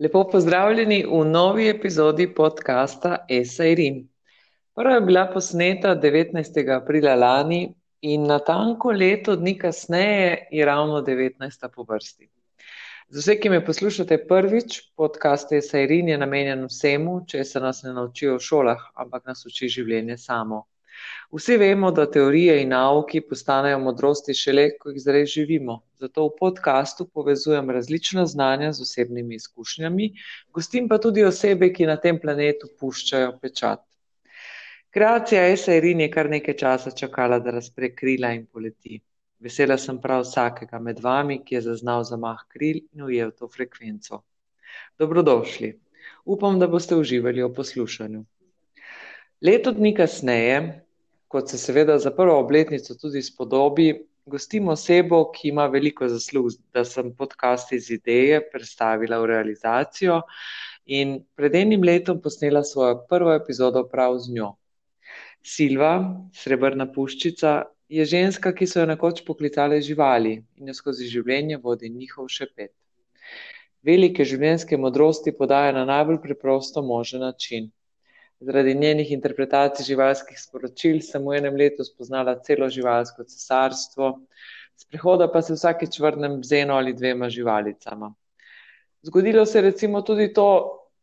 Lepo pozdravljeni v novi epizodi podcasta Esairin. Prva je bila posneta 19. aprila lani in natanko leto dni kasneje je ravno 19. po vrsti. Za vse, ki me poslušate prvič, podcast Esairin je namenjen vsemu, če se nas ne naučijo v šolah, ampak nas uči življenje samo. Vsi vemo, da teorije in nauki postanejo modrosti šele, ko jih zdaj živimo. Zato v podkastu povezujem različna znanja z osebnimi izkušnjami, gostim pa tudi osebe, ki na tem planetu puščajo pečat. Kreacija Esairin je kar nekaj časa čakala, da razpre krila in poleti. Vesela sem prav vsakega med vami, ki je zaznal zamah kril in ujel to frekvenco. Dobrodošli. Upam, da boste uživali v poslušanju. Leto dni kasneje, kot se seveda za prvo obletnico tudi spodobi, gostim osebo, ki ima veliko zaslug, da sem podcast iz ideje predstavila v realizacijo in pred enim letom posnela svojo prvo epizodo prav z njo. Silva, srebrna puščica, je ženska, ki so jo nekoč poklicale živali in jo skozi življenje vodi njihov šepet. Velike življenjske modrosti podaja na najbolj preprosto možen način. Zaradi njenih interpretacij živalskih sporočil sem v enem letu spoznala celo živalsko cesarstvo, z prehoda pa se vsakeč vrnem z eno ali dvema živalicama. Zgodilo se je recimo tudi to,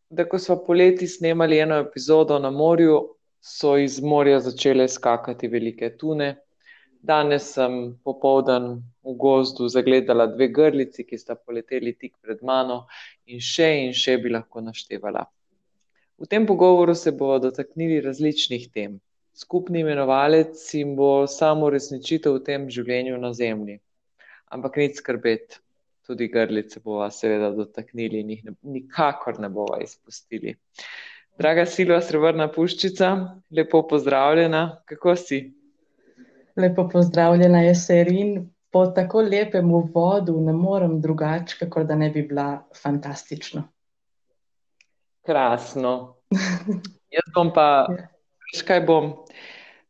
da ko smo poleti snemali eno epizodo na morju, so iz morja začele skakati velike tune. Danes sem popovdan v gozdu zagledala dve grlici, ki sta poleteli tik pred mano in še in še bi lahko naštevala. V tem pogovoru se bomo dotaknili različnih tem. Skupni imenovalec jim bo samo resničitev v tem življenju na Zemlji. Ampak nič skrbeti, tudi grlice bomo seveda dotaknili in jih ne, nikakor ne bomo izpustili. Draga Silva, srebrna puščica, lepo pozdravljena, kako si? Lepo pozdravljena, jaz Serin. Po tako lepem uvodu ne morem drugače, kot da ne bi bila fantastična. Krasno. Jaz bom pa, veš kaj bom,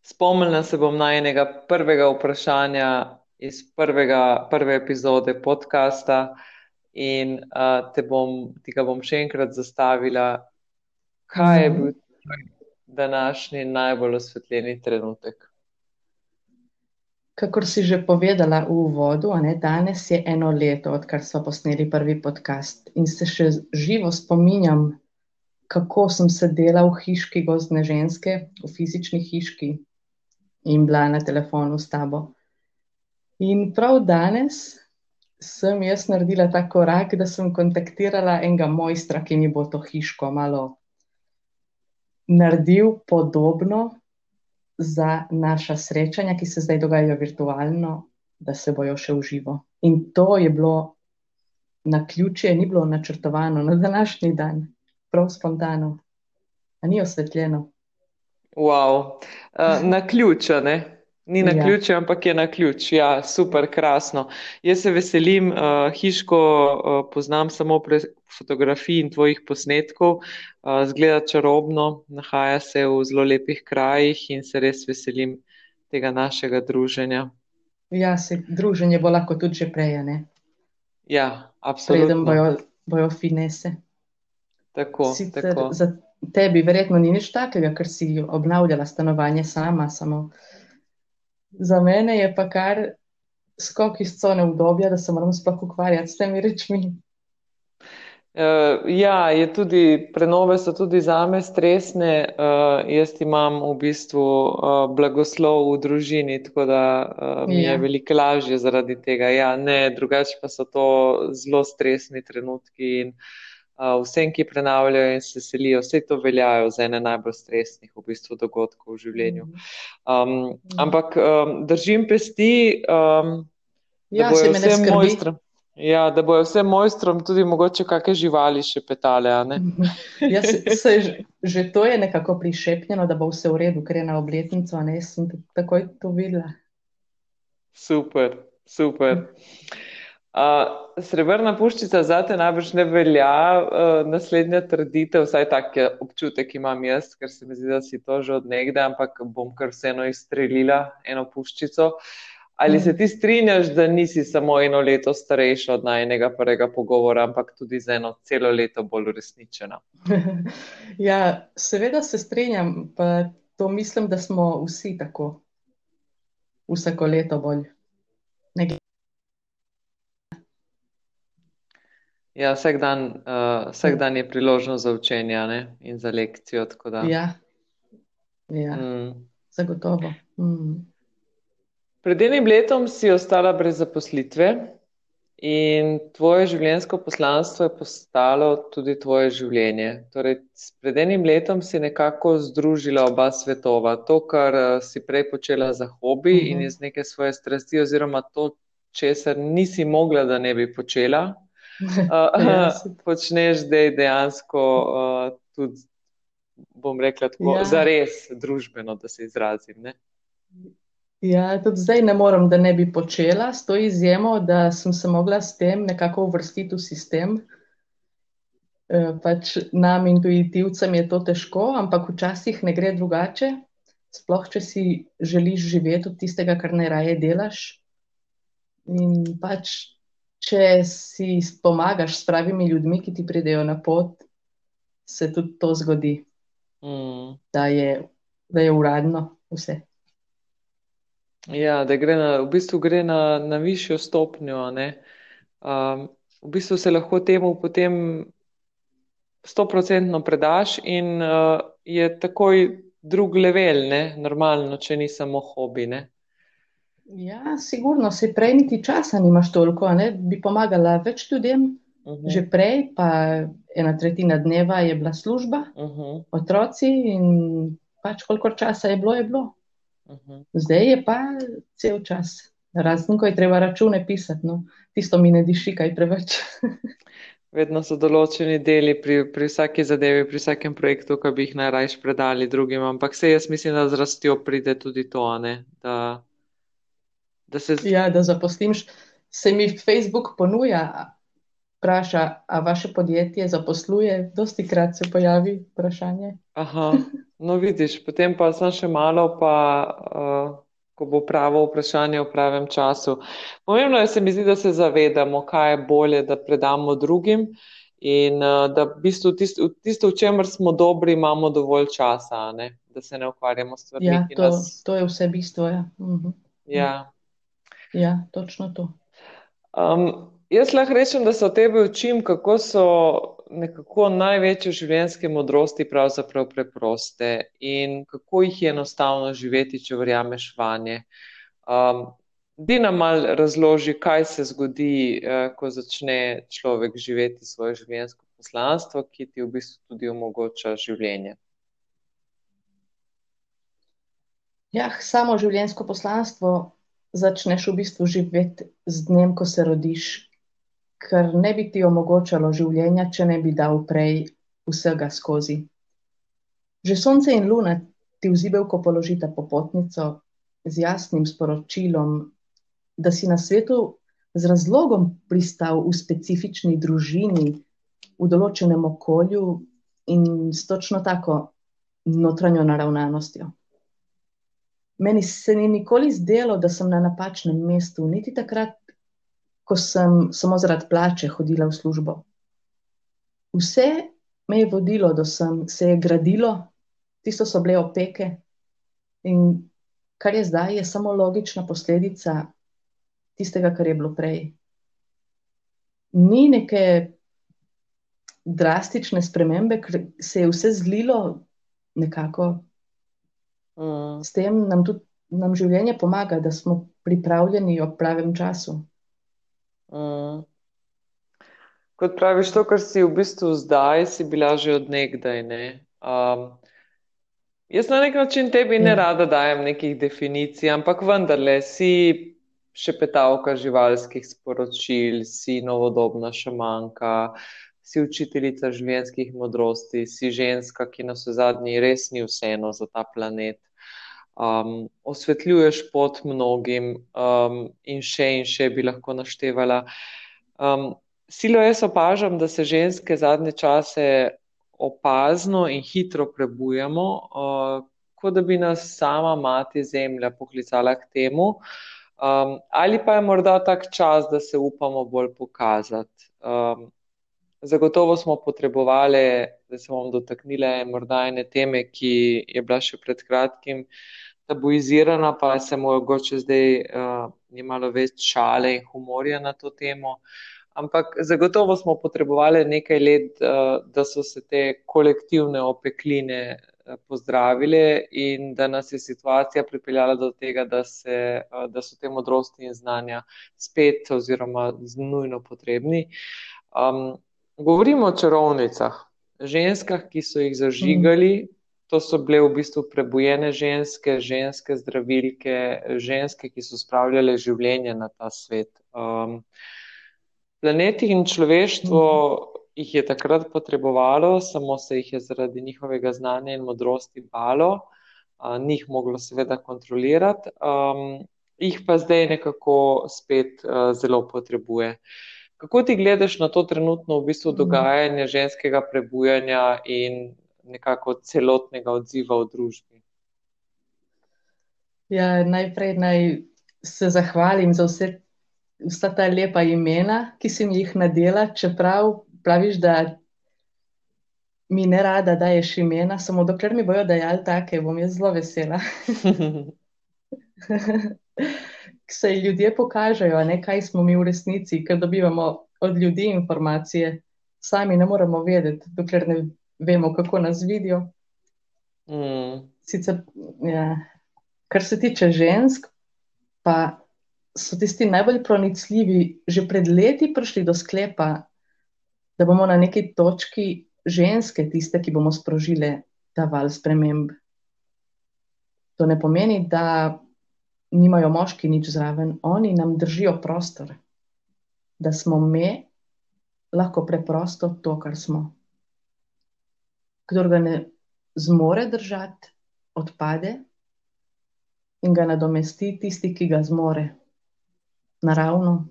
spomnila se bom na enega prvega vprašanja iz prvega, prve epizode podcasta in uh, te bom, ti ga bom še enkrat zastavila. Kaj je bil današnji najbolj osvetljeni trenutek? Kakor si že povedala v uvodu, ne, danes je eno leto, odkar smo posneli prvi podcast in se še živo spominjam kako sem sedela v hiški gozdne ženske, v fizični hiški in bila na telefonu s tabo. In prav danes sem jaz naredila ta korak, da sem kontaktirala enega mojstra, ki mi bo to hiško malo naredil podobno za naša srečanja, ki se zdaj dogajajo virtualno, da se bojo še v živo. In to je bilo na ključe, ni bilo načrtovano na današnji dan prav spontano. A ni osvetljeno? Wow. Uh, na ključ, ne? Ni na ja. ključ, ampak je na ključ. Ja, super, krasno. Jaz se veselim, uh, hiško uh, poznam samo prek fotografij in tvojih posnetkov. Uh, zgleda čarobno, nahaja se v zelo lepih krajih in se res veselim tega našega druženja. Ja, se druženje bo lahko tudi že prej, ne? Ja, absolutno. Preden bojo, bojo finese. Tako, tako. Za tebi verjetno ni nič takega, ker si obnavljala stanovanje sama. Samo. Za mene je pa kar skok iz cone obdobja, da se moram sploh ukvarjati s temi rečmi. Uh, ja, tudi, prenove so tudi za me stresne. Uh, jaz imam v bistvu uh, blagoslov v družini, tako da uh, mi ja. je veliko lažje zaradi tega. Ja, ne, drugače pa so to zelo stresni trenutki. In, uh, vsem, ki prenavljajo in se selijo, vse to veljajo za ene najbolj stresnih v bistvu dogodkov v življenju. Um, ampak um, držim pesti, um, da ja, bojo vsem mojstrom. Ja, da bojo vsem mojstrom tudi mogoče kakšne živali še petale. ja, se, se, že to je nekako prišepnjeno, da bo vse v redu, ker je na obletnico, a ne sem takoj to videla. Super, super. Mm. Uh, srebrna puščica za te najbrž ne velja, uh, naslednja trditev, vsaj tak je občutek imam jaz, ker se mi zdi, da si to že od nekdaj, ampak bom kar vseeno izstrelila eno puščico. Ali se ti strinjaš, da nisi samo eno leto starejša od najnega prvega pogovora, ampak tudi za eno celo leto bolj uresničena? ja, seveda se strinjam, pa to mislim, da smo vsi tako. Vsako leto bolj. Ja, vsak dan, uh, vsak dan je priložnost za učenje ne? in za lekcijo. Ja, ja. Mm. zagotovo. Mm. Pred enim letom si ostala brez zaposlitve in tvoje življenjsko poslanstvo je postalo tudi tvoje življenje. Torej, pred enim letom si nekako združila oba svetova. To, kar eh, si prej počela za hobi uh -huh. in iz neke svoje strasti, oziroma to, česar nisi mogla, da ne bi počela, uh, počneš zdaj dejansko uh, tudi, bom rekla, tako ja. za res družbeno, da se izrazim. Ne? Ja, tudi zdaj ne morem, da ne bi počela, s to izjemo, da sem se mogla s tem nekako uvrstiti v sistem. E, pač nam, intuitivcem, je to težko, ampak včasih ne gre drugače. Sploh, če si želiš živeti od tistega, kar najraje delaš. In pač, če si pomagaš s pravimi ljudmi, ki ti pridejo na pot, se tudi to zgodi, mm. da, je, da je uradno vse. Ja, da gre na, v bistvu gre na, na višjo stopnjo. Um, v bistvu se lahko temu potem stoprocentno predaš in uh, je takoj drug level, ne? normalno, če ni samo hobi. Ne? Ja, sigurno, se prej niti časa nimaš toliko, ne? bi pomagala več ljudem. Uh mhm. -huh. Že prej, pa ena tretjina dneva je bila služba, uh mhm. -huh. otroci in pač koliko časa je bilo, je bilo. -huh. Zdaj je pa cel čas, razen ko je treba račune pisati, no, tisto mi ne diši kaj preveč. Vedno so določeni deli pri, pri vsaki zadevi, pri vsakem projektu, ki bi jih najrajš predali drugim, ampak se jaz mislim, da z rastjo pride tudi to, ne, da, da se. Ja, da zaposliš. Se mi Facebook ponuja, vpraša, a vaše podjetje zaposluje, dosti krat se pojavi vprašanje. Aha. No, vidiš, potem pa sem še malo, pa, uh, ko bo pravo vprašanje v pravem času. Pomembno je, se mi zdi, da se zavedamo, kaj je bolje, da predamo drugim in uh, da v bistvu tisto, tisto, v čemer smo dobri, imamo dovolj časa, ne? da se ne ukvarjamo s stvarmi. Ja, to, nas... to je vse bistvo. Ja. Uh mhm. -huh. ja. Ja, točno to. Um, jaz lahko rečem, da se o tebi učim, kako so nekako največje življenjske modrosti pravzaprav preproste in kako jih je enostavno živeti, če verjameš vanje. Um, Di nam mal razloži, kaj se zgodi, eh, ko začne človek živeti svoje življenjsko poslanstvo, ki ti v bistvu tudi omogoča življenje. Ja, samo življenjsko poslanstvo začneš v bistvu živeti z dnem, ko se rodiš, ker ne bi ti omogočalo življenja, če ne bi dal prej vsega skozi. Že sonce in luna ti v zibelko položita popotnico z jasnim sporočilom, da si na svetu z razlogom pristal v specifični družini, v določenem okolju in s točno tako notranjo naravnanostjo. Meni se ni nikoli zdelo, da sem na napačnem mestu, niti takrat, ko sem samo zaradi plače hodila v službo. Vse me je vodilo, da sem se je gradilo, tisto so bile opeke. In kar je zdaj, je samo logična posledica tistega, kar je bilo prej. Ni neke drastične spremembe, ker se je vse zlilo nekako. Mm. S tem nam tudi nam življenje pomaga, da smo pripravljeni ob pravem času. Mm. Kot praviš, to, kar si v bistvu zdaj, si bila že odnegdaj. Um, jaz na nek način tebi ne ja. rada dajem nekih definicij, ampak vendarle si še petavka živalskih sporočil, si novodobna šamanka, si učiteljica življenjskih modrosti, si ženska, ki na vse zadnji res ni vseeno za ta planet um, osvetljuješ pot mnogim um, in še in še bi lahko naštevala. Um, silo jaz opažam, da se ženske zadnje čase opazno in hitro prebujamo, uh, kot da bi nas sama mati zemlja poklicala k temu. Um, ali pa je morda tak čas, da se upamo bolj pokazati. Um, zagotovo smo potrebovali, da se bom dotaknila morda ene teme, ki je bila še pred kratkim tabuizirana, pa se mogoče zdaj uh, malo več šale in humorja na to temo. Ampak zagotovo smo potrebovali nekaj let, uh, da so se te kolektivne opekline uh, pozdravile in da nas je situacija pripeljala do tega, da, se, uh, da so te modrosti in znanja spet oziroma nujno potrebni. Um, govorimo o čarovnicah, ženskah, ki so jih zažigali. To so bile v bistvu prebujene ženske, ženske zdravilke, ženske, ki so spravljale življenje na ta svet. Um, planeti in človeštvo jih je takrat potrebovalo, samo se jih je zaradi njihovega znanja in modrosti balo, uh, ni jih moglo seveda kontrolirati, um, jih pa zdaj nekako spet uh, zelo potrebuje. Kako ti gledaš na to trenutno v bistvu dogajanje ženskega prebujanja in nekako celotnega odziva v družbi. Ja, najprej naj se zahvalim za vse, vsa ta lepa imena, ki si mi jih nadela, čeprav praviš, da mi ne rada daješ imena, samo dokler mi bojo dajali take, bom jaz zelo vesela. Se ljudje pokažejo, ne, kaj smo mi v resnici, ker dobivamo od ljudi informacije, sami ne moremo vedeti, dokler ne vemo, kako nas vidijo. Mm. Sicer, ja, kar se tiče žensk, pa so tisti najbolj pronicljivi že pred leti prišli do sklepa, da bomo na neki točki ženske tiste, ki bomo sprožile ta val sprememb. To ne pomeni, da nimajo moški nič zraven, oni nam držijo prostor, da smo mi lahko preprosto to, kar smo kdo ga ne zmore držati, odpade in ga nadomesti tisti, ki ga zmore, naravno.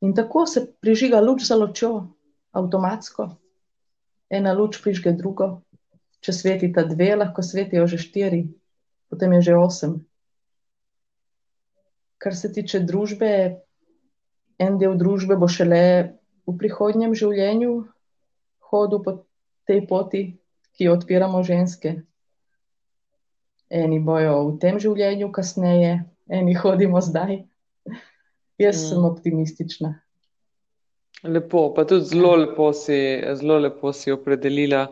In tako se prižiga luč za ločjo, avtomatsko. Ena luč prižge drugo, če svetita dve, lahko svetijo že štiri, potem je že osem. Kar se tiče družbe, en del družbe bo šele v prihodnjem življenju hodil po tej poti, ki jo odpiramo ženske. Eni bojo v tem življenju, kasneje, eni hodimo zdaj. Jaz mm. sem optimistična. Lepo, pa tudi zelo lepo si, zelo lepo si opredelila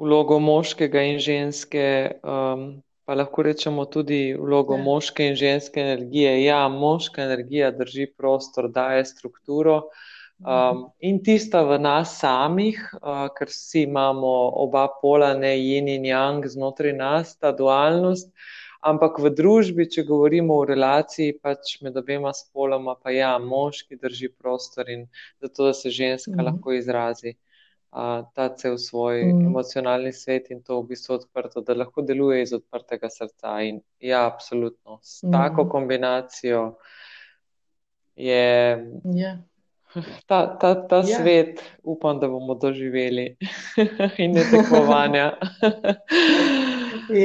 vlogo moškega in ženske, um, pa lahko rečemo tudi vlogo ja. moške in ženske energije. Ja, moška energija drži prostor, daje strukturo. Um, in tista v nas samih, uh, ker vsi imamo oba pola, ne yin in yang znotraj nas, ta dualnost, ampak v družbi, če govorimo o relaciji, pač med obema spoloma, pa ja, moški drži prostor in zato, da se ženska mm. lahko izrazi. Uh, ta cel svoj mm. emocionalni svet in to v bistvu odprto, da lahko deluje iz odprtega srca. In ja, absolutno, s mm. tako kombinacijo je. Yeah. Ta, ta, ta ja. svet, upam, da bomo doživeli in ne tekmovanja.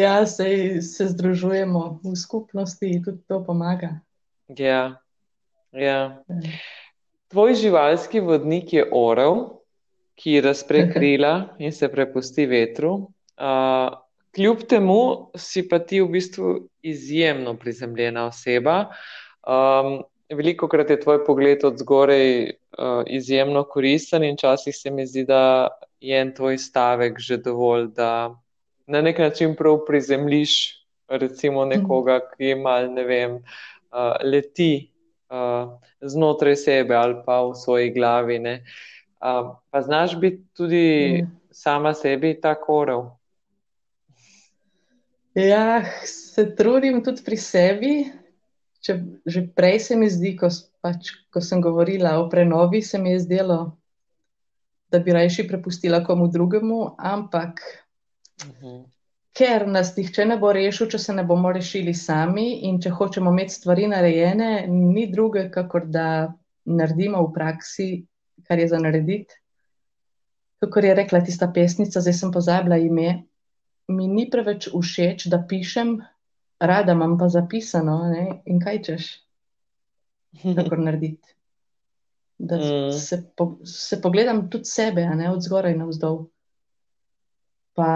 ja, se, se združujemo v skupnosti in tudi to pomaga. Ja. Ja. Tvoj živalski vodnik je orel, ki razpre krila in se prepusti vetru. Uh, kljub temu si pa ti v bistvu izjemno prizemljena oseba. Um, veliko krat je tvoj pogled od zgoraj uh, izjemno koristen in časih se mi zdi, da je en tvoj stavek že dovolj, da na nek način prav prizemliš recimo nekoga, ki ima, ne vem, uh, leti uh, znotraj sebe ali pa v svoji glavi. Uh, pa znaš biti tudi mm. sama sebi tako orel. Ja, se trudim tudi pri sebi, če, že prej se mi zdi, ko, pač, ko sem govorila o prenovi, se mi je zdelo, da bi rajši prepustila komu drugemu, ampak uh mhm. -huh. ker nas nihče ne bo rešil, če se ne bomo rešili sami in če hočemo imeti stvari narejene, ni druge, kakor da naredimo v praksi, kar je za narediti. Kako je rekla tista pesnica, zdaj sem pozabila ime, mi ni preveč všeč, da pišem rada imam pa zapisano, ne? in kaj češ, kako narediti. Da Mm. se, po, se pogledam tudi sebe, ne od zgoraj na vzdolj. Pa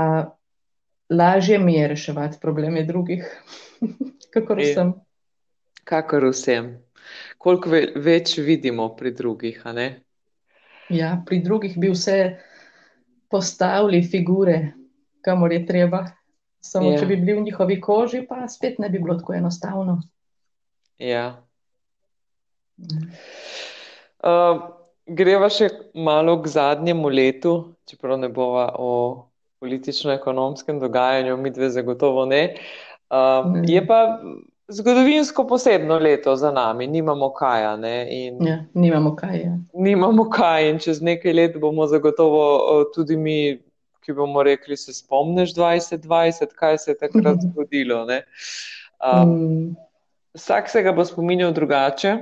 lažje mi je reševati probleme drugih, kakor Je. sem. Kakor vsem. Koliko ve več vidimo pri drugih, a ne? Ja, pri drugih bi vse postavili figure, kamor je treba. Samo Ja. če bi bili v njihovi koži, pa spet ne bi bilo tako enostavno. Ja. Uh, greva še malo k zadnjemu letu, čeprav ne bova o politično-ekonomskem dogajanju, mi dve zagotovo ne. Uh, Ne. je pa zgodovinsko posebno leto za nami, nimamo kaj? In Ja, nimamo kaj. Ja. nimamo kaj, in čez nekaj let bomo zagotovo uh, tudi mi, ki bomo rekli, se spomniš 2020, kaj se je takrat Mhm. zgodilo, ne? Um, Mm, Vsak se ga bo spominjal drugače,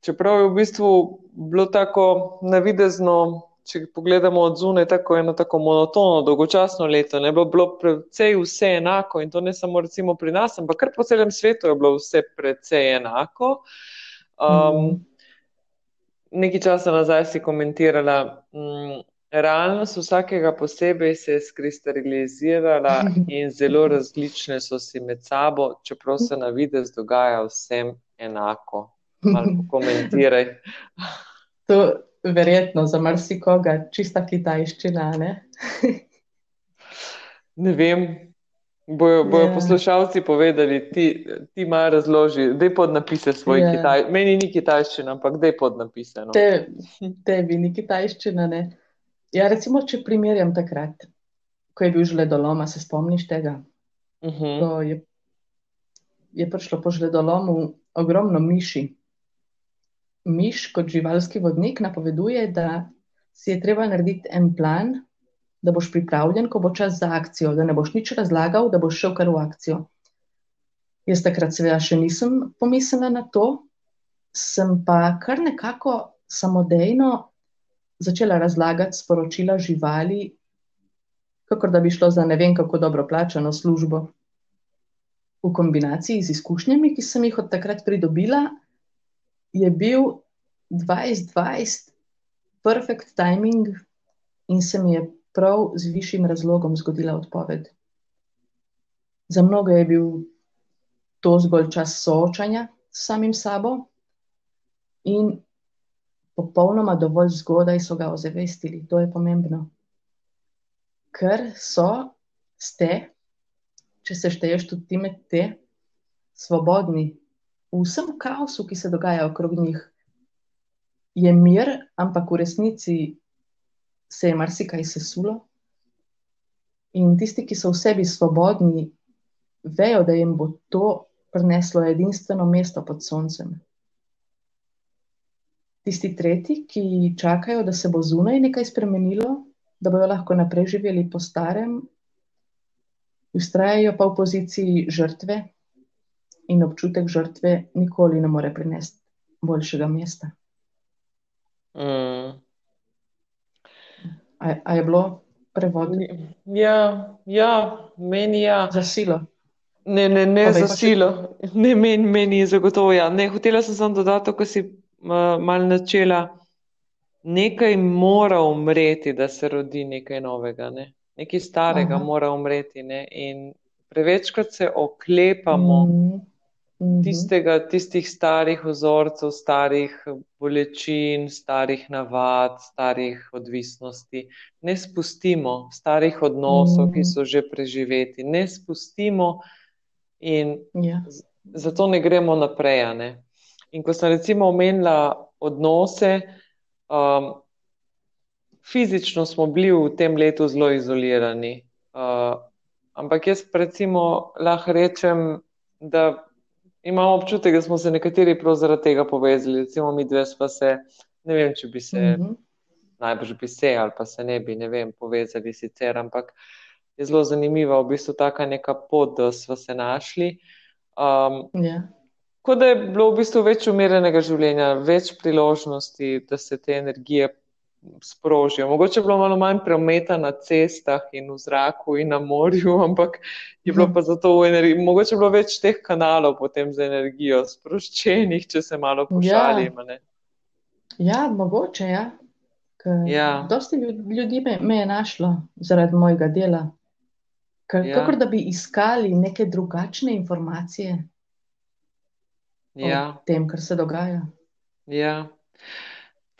čeprav je v bistvu bilo tako navidezno, če pogledamo od zunaj, tako eno tako monotono, dolgočasno leto. Ne bilo, bilo precej vse enako in to ne samo recimo pri nas, ampak kar po celem svetu je bilo vse precej enako. Um, mm, nekaj časa nazaj si komentirala, mm, realnost vsakega posebej se je skristalizirala in zelo različne so si med sabo, čeprav se na videz dogaja vsem enako. Malo pokomentiraj. To verjetno za marsikoga čista kitajščina, ne? Ne vem, bojo, bojo Ja. poslušalci povedali, ti, ti malo razloži, dej podnapise svoj Ja. kitaj. Meni ni kitajščina, ampak dej podnapise. No. Te, tebi ni kitajščina, ne? Ja, recimo, če primerjam takrat, ko je bil žledolom, se spomniš tega? Mhm. Ko je, je prišlo po žledolomu ogromno miši. Miš kot živalski vodnik napoveduje, da si je treba narediti en plan, da boš pripravljen, ko bo čas za akcijo, da ne boš nič razlagal, da boš šel kar v akcijo. Jaz takrat seveda še nisem pomislila na to, sem pa kar nekako samodejno začela razlagati sporočila živali, kakor da bi šlo za ne vem kako dobro plačano službo. V kombinaciji z izkušnjami, ki sem jih od takrat pridobila, je bil 2020 perfect timing in se mi je prav z višjim razlogom zgodila odpoved. Za mnoge je bil to zgolj čas soočanja s samim sabo in popolnoma dovolj zgodaj so ga ozavestili. To je pomembno. Ker so, ste, če se šteješ tudi ti med te, svobodni v vsem kaosu, ki se dogaja okrog njih. Je mir, ampak v resnici se je marsikaj sesulo. In tisti, ki so v sebi svobodni, vejo, da jim bo to prineslo edinstveno mesto pod soncem. Tisti tretji, ki čakajo, da se bo zunaj nekaj spremenilo, da bojo lahko naprej živeli po starem, ustrajajo pa v poziciji žrtve in občutek žrtve nikoli ne more prinesti boljšega mesta. Mm. A, a je bilo prevod Ja, ja, meni ja. za silo? Ne, ne, ne Povej za silo. Ne, meni, meni je zagotovo ja. Ne, hotela sem samo dodati, ko si mal načela. Nekaj mora umreti, da se rodi nekaj novega, ne? Nekaj starega Aha. mora umreti, ne? In prevečkrat se oklepamo Mm, mhm. tistega, tistih starih vzorcev, starih bolečin, starih navad, starih odvisnosti. Ne spustimo starih odnosov, ki Mhm. so že preživeti, ne spustimo in Ja. zato ne gremo naprej. Ne? In ko sem recimo omenila odnose, um, fizično smo bili v tem letu zelo izolirani. Uh, ampak jaz recimo lahko rečem, da imam občutek, da smo se nekateri prav zaradi tega povezali. Recimo mi dve sva se, ne vem, če bi se, Mhm. najbrž bi se ali pa se ne bi, ne vem, povezali sicer, ampak je zelo zanimiva v bistvu taka neka pot, da sva se našli. Um, Ja. Kot da je bilo v bistvu več umirjenega življenja, več priložnosti, da se te energije sprožijo. Mogoče je bilo malo manj prometa na cestah in v zraku in na morju, ampak je bilo pa zato v energiji. Mogoče je bilo več teh kanalov potem za energijo sproščenih, če se malo pošalimo. Ja. ja, mogoče, ja. ja. Dosti ljudi me, me je našlo zaradi mojega dela. K ja. Kako da bi iskali neke drugačne informacije ja. o tem, kar se dogaja. Ja.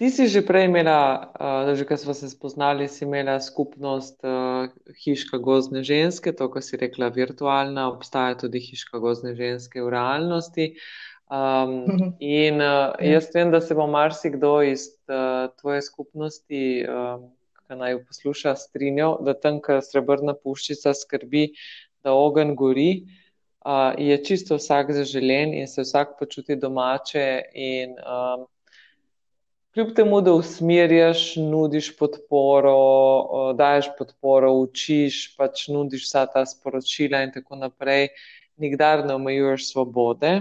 Ti si že prej imela, uh, že ko smo se spoznali, si imela skupnost uh, hiška gozne ženske, to, kar si rekla, virtualna, obstaja tudi hiška gozne ženske v realnosti. Um, in uh, jaz vem, da se bo marsikdo iz uh, tvoje skupnosti, um, ki naj jo posluša, strinjal, da tam, kjer srebrna puščica skrbi, da ogen gori. Uh, je čisto vsak zaželen in se vsak počuti domače, in um, kljub temu, da usmerjaš, nudiš podporo, daješ podporo, učiš, pač nudiš vsa ta sporočila in tako naprej, nikdar ne omejuješ svobode.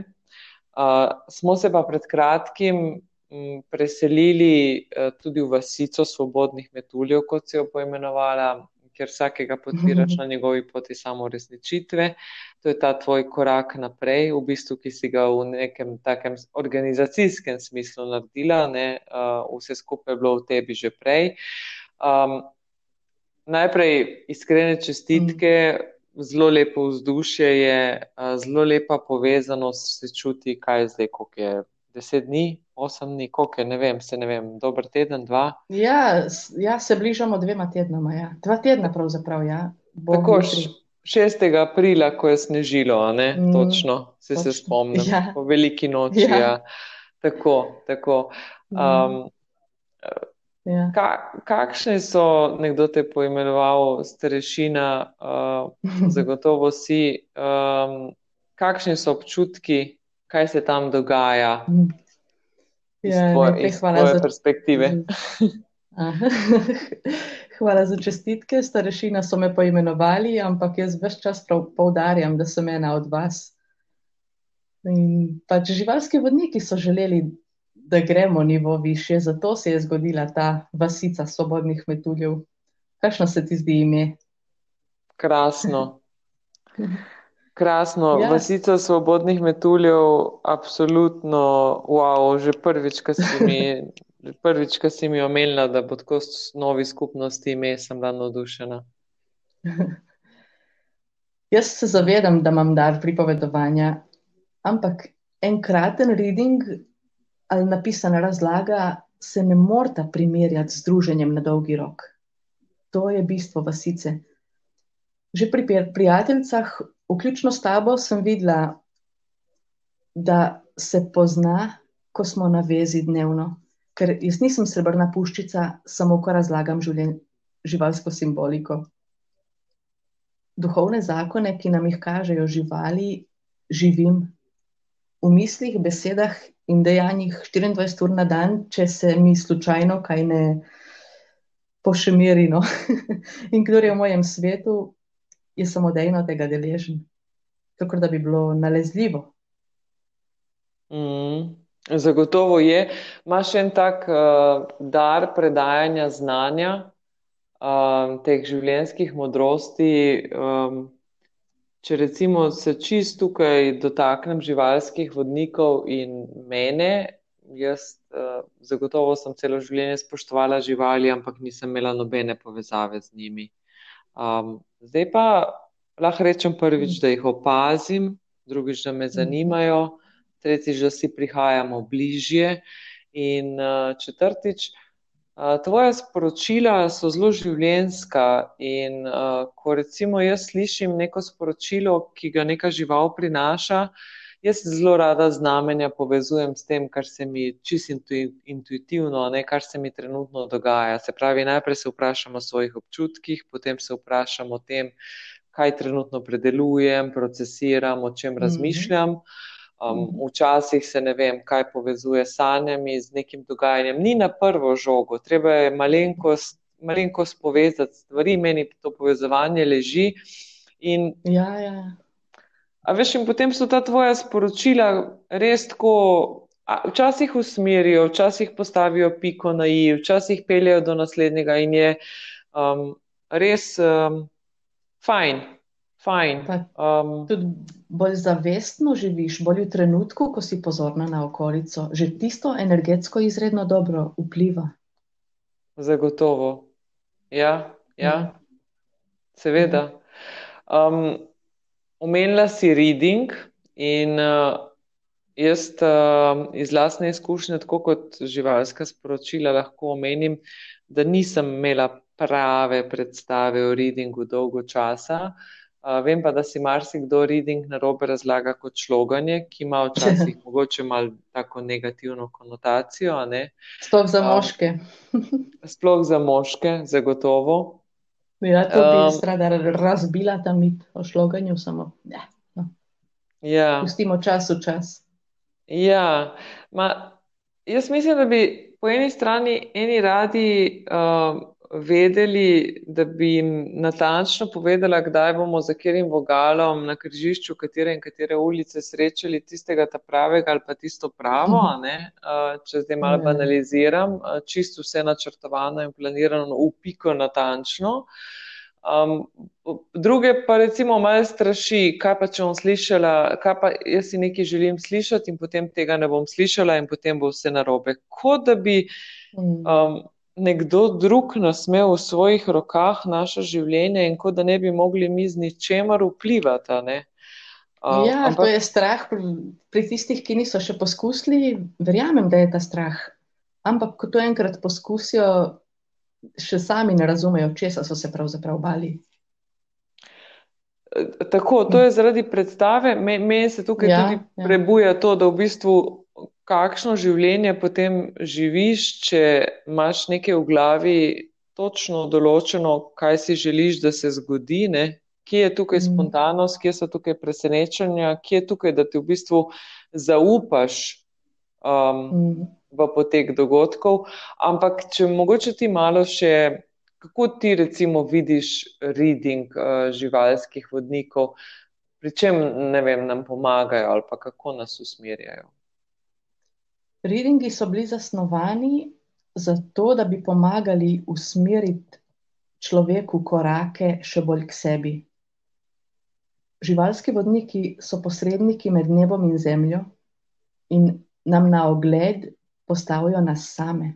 Uh, smo se pa pred kratkim m, preselili uh, tudi v vasico svobodnih metuljev, kot se jo poimenovala, ker vsakega podpiraš na njegovi poti samo resničitve. To je ta tvoj korak naprej, v bistvu, ki si ga v nekem takem organizacijskem smislu naredila, ne, uh, vse skupaj je bilo v tebi že prej. Um, najprej iskrene čestitke, zelo lepo vzdušje je, uh, zelo lepa povezanost se čuti, kaj je zdaj, koliko je deset dni, osem dni, koliko je, ne vem, se ne vem, dober teden, dva. Ja, ja se bližamo dvema tednoma, ja. dva tedna pravzaprav, ja. Tako, 6. aprila, ko je snežilo, ne, mm, točno, se točno. se spomnim, ja. po veliki noči, ja. ja. Tako, tako. Um, Ja. Ka, kakšne so, nekdo te poimenoval, starešina, uh, zagotovo si, um, kakšni so občutki, kaj se tam dogaja mm. Ja, tvoje, iz tvoje za... perspektive. hvala za čestitke, starešina so me poimenovali, ampak jaz vse čas poudarjam, da sem ena od vas. In pač živalski vodniki so želeli, da gremo nivo više, zato se je zgodila ta vasica svobodnih metuljev. Kakšno se ti zdi ime? Krasno. Krasno, ja. vasica svobodnih metuljev, absolutno, wow, že prvič, ko si mi, prvič, ko si mi omenila, da bo tako novi skupnosti ime, sem bila navdušena. Jaz se zavedam, da imam dar pripovedovanja, ampak enkraten reading ali napisana razlaga se ne morta primerjati z druženjem na dolgi rok. To je bistvo vasice. Že pri prijateljicah vključno s tabo sem videla, da se pozna, ko smo na vezi dnevno. Ker jaz nisem srebrna puščica, samo ko razlagam življen, živalsko simboliko. Duhovne zakone, ki nam jih kažejo živali, živim v mislih, besedah in dejanjih 24 ur na dan, če se mi slučajno kaj ne pošemiri. No? in kdo je v mojem svetu, je samodejno tega deležen, tako da bi bilo nalezljivo. Mm, zagotovo je. Imaš en tak uh, dar predajanja znanja, uh, teh življenjskih modrosti. Um, če recimo se čist tukaj dotaknem živalskih vodnikov in mene, jaz uh, zagotovo sem celo življenje spoštovala živali, ampak nisem imela nobene povezave z njimi. Um, zdaj pa lahko rečem prvič, da jih opazim, drugič, da me mhm. zanimajo, tretjič, da si prihajamo bližje in uh, četrtič. Uh, tvoja sporočila so zelo življenska in uh, ko recimo jaz slišim neko sporočilo, ki ga neka žival prinaša, uh, Jaz zelo rada znamenja povezujem s tem, kar se mi čisto intuitivno, ne, kar se mi trenutno dogaja. Se pravi, najprej se vprašamo o svojih občutkih, potem se vprašamo o tem, kaj trenutno predelujem, procesiram, o čem mhm. razmišljam. Um, mhm. včasih se ne vem, kaj povezuje s sanjami, z nekim dogajanjem. Ni na prvo žogo, treba je malenkost, malenkost povezati stvari, meni to povezovanje leži. In, ja, ja. A veš, in potem so ta tvoja sporočila res tako včasih usmerijo, včasih postavijo piko na i, včasih peljejo do naslednjega in je um, res um, fajn. fajn. Um, tudi bolj zavestno živiš, bolj v trenutku, ko si pozorna na okolico. Že tisto energetsko izredno dobro vpliva. Zagotovo. Ja, ja. Mm. seveda. Um, omenila si reading in uh, Jaz uh, iz lastne izkušnje, tako kot živalska sporočila, lahko omenim, da nisem imela prave predstave o readingu dolgo časa. Uh, vem pa, da si marsikdo reading na robe razlaga kot šloganje, ki ima včasih mogoče malo tako negativno konotacijo. Sploh za moške. Um, sploh za moške, zagotovo. Ja, to bi um, rada razbila ta mit o šloganju, samo ja, no. ja. pustimo čas v čas. Ja, ma, jaz mislim, da bi po eni strani eni radi uh, vedeli, da bi jim natančno povedala, kdaj bomo za katerim vogalom na križišču, katere in katere ulice srečali tistega ta pravega ali pa tisto pravo, uh, če zdaj malo ja. banaliziram, uh, čisto vse načrtovano in planirano, upiko natančno. Uh, Um, druge pa recimo malo straši, kaj pa če bom slišala, kaj pa jaz si nekaj želim slišati in potem tega ne bom slišala in potem bo vse narobe. Kot da bi um, nekdo drug nas imel v svojih rokah naše življenje in kot da ne bi mogli mi z ničemer vplivati. Um, ja, ampak... to je strah pri, pri tistih, ki niso še poskusili. Verjamem, da je ta strah. Ampak, ko to enkrat poskusijo, še sami ne razumejo, česa so se pravzaprav bali. Tako, to je zaradi predstave. Meni se tukaj ja, tudi ja. prebuja to, da v bistvu kakšno življenje potem živiš, če imaš nekaj v glavi točno določeno, kaj si želiš, da se zgodi, ne? kje je tukaj mm. spontanost, kje so tukaj presenečenja, kje je tukaj, da ti v bistvu zaupaš. Um, mm v potek dogodkov. Ampak, če mogoče ti malo še, kako ti recimo vidiš reading uh, živalskih vodnikov, pri čem ne vem, nam pomagajo ali pa kako nas usmerjajo? Readingi so bili zasnovani zato, da bi pomagali usmeriti človeku korake še bolj k sebi. Živalski vodniki so posredniki med nebom in zemljo in nam na ogled postavijo nas same,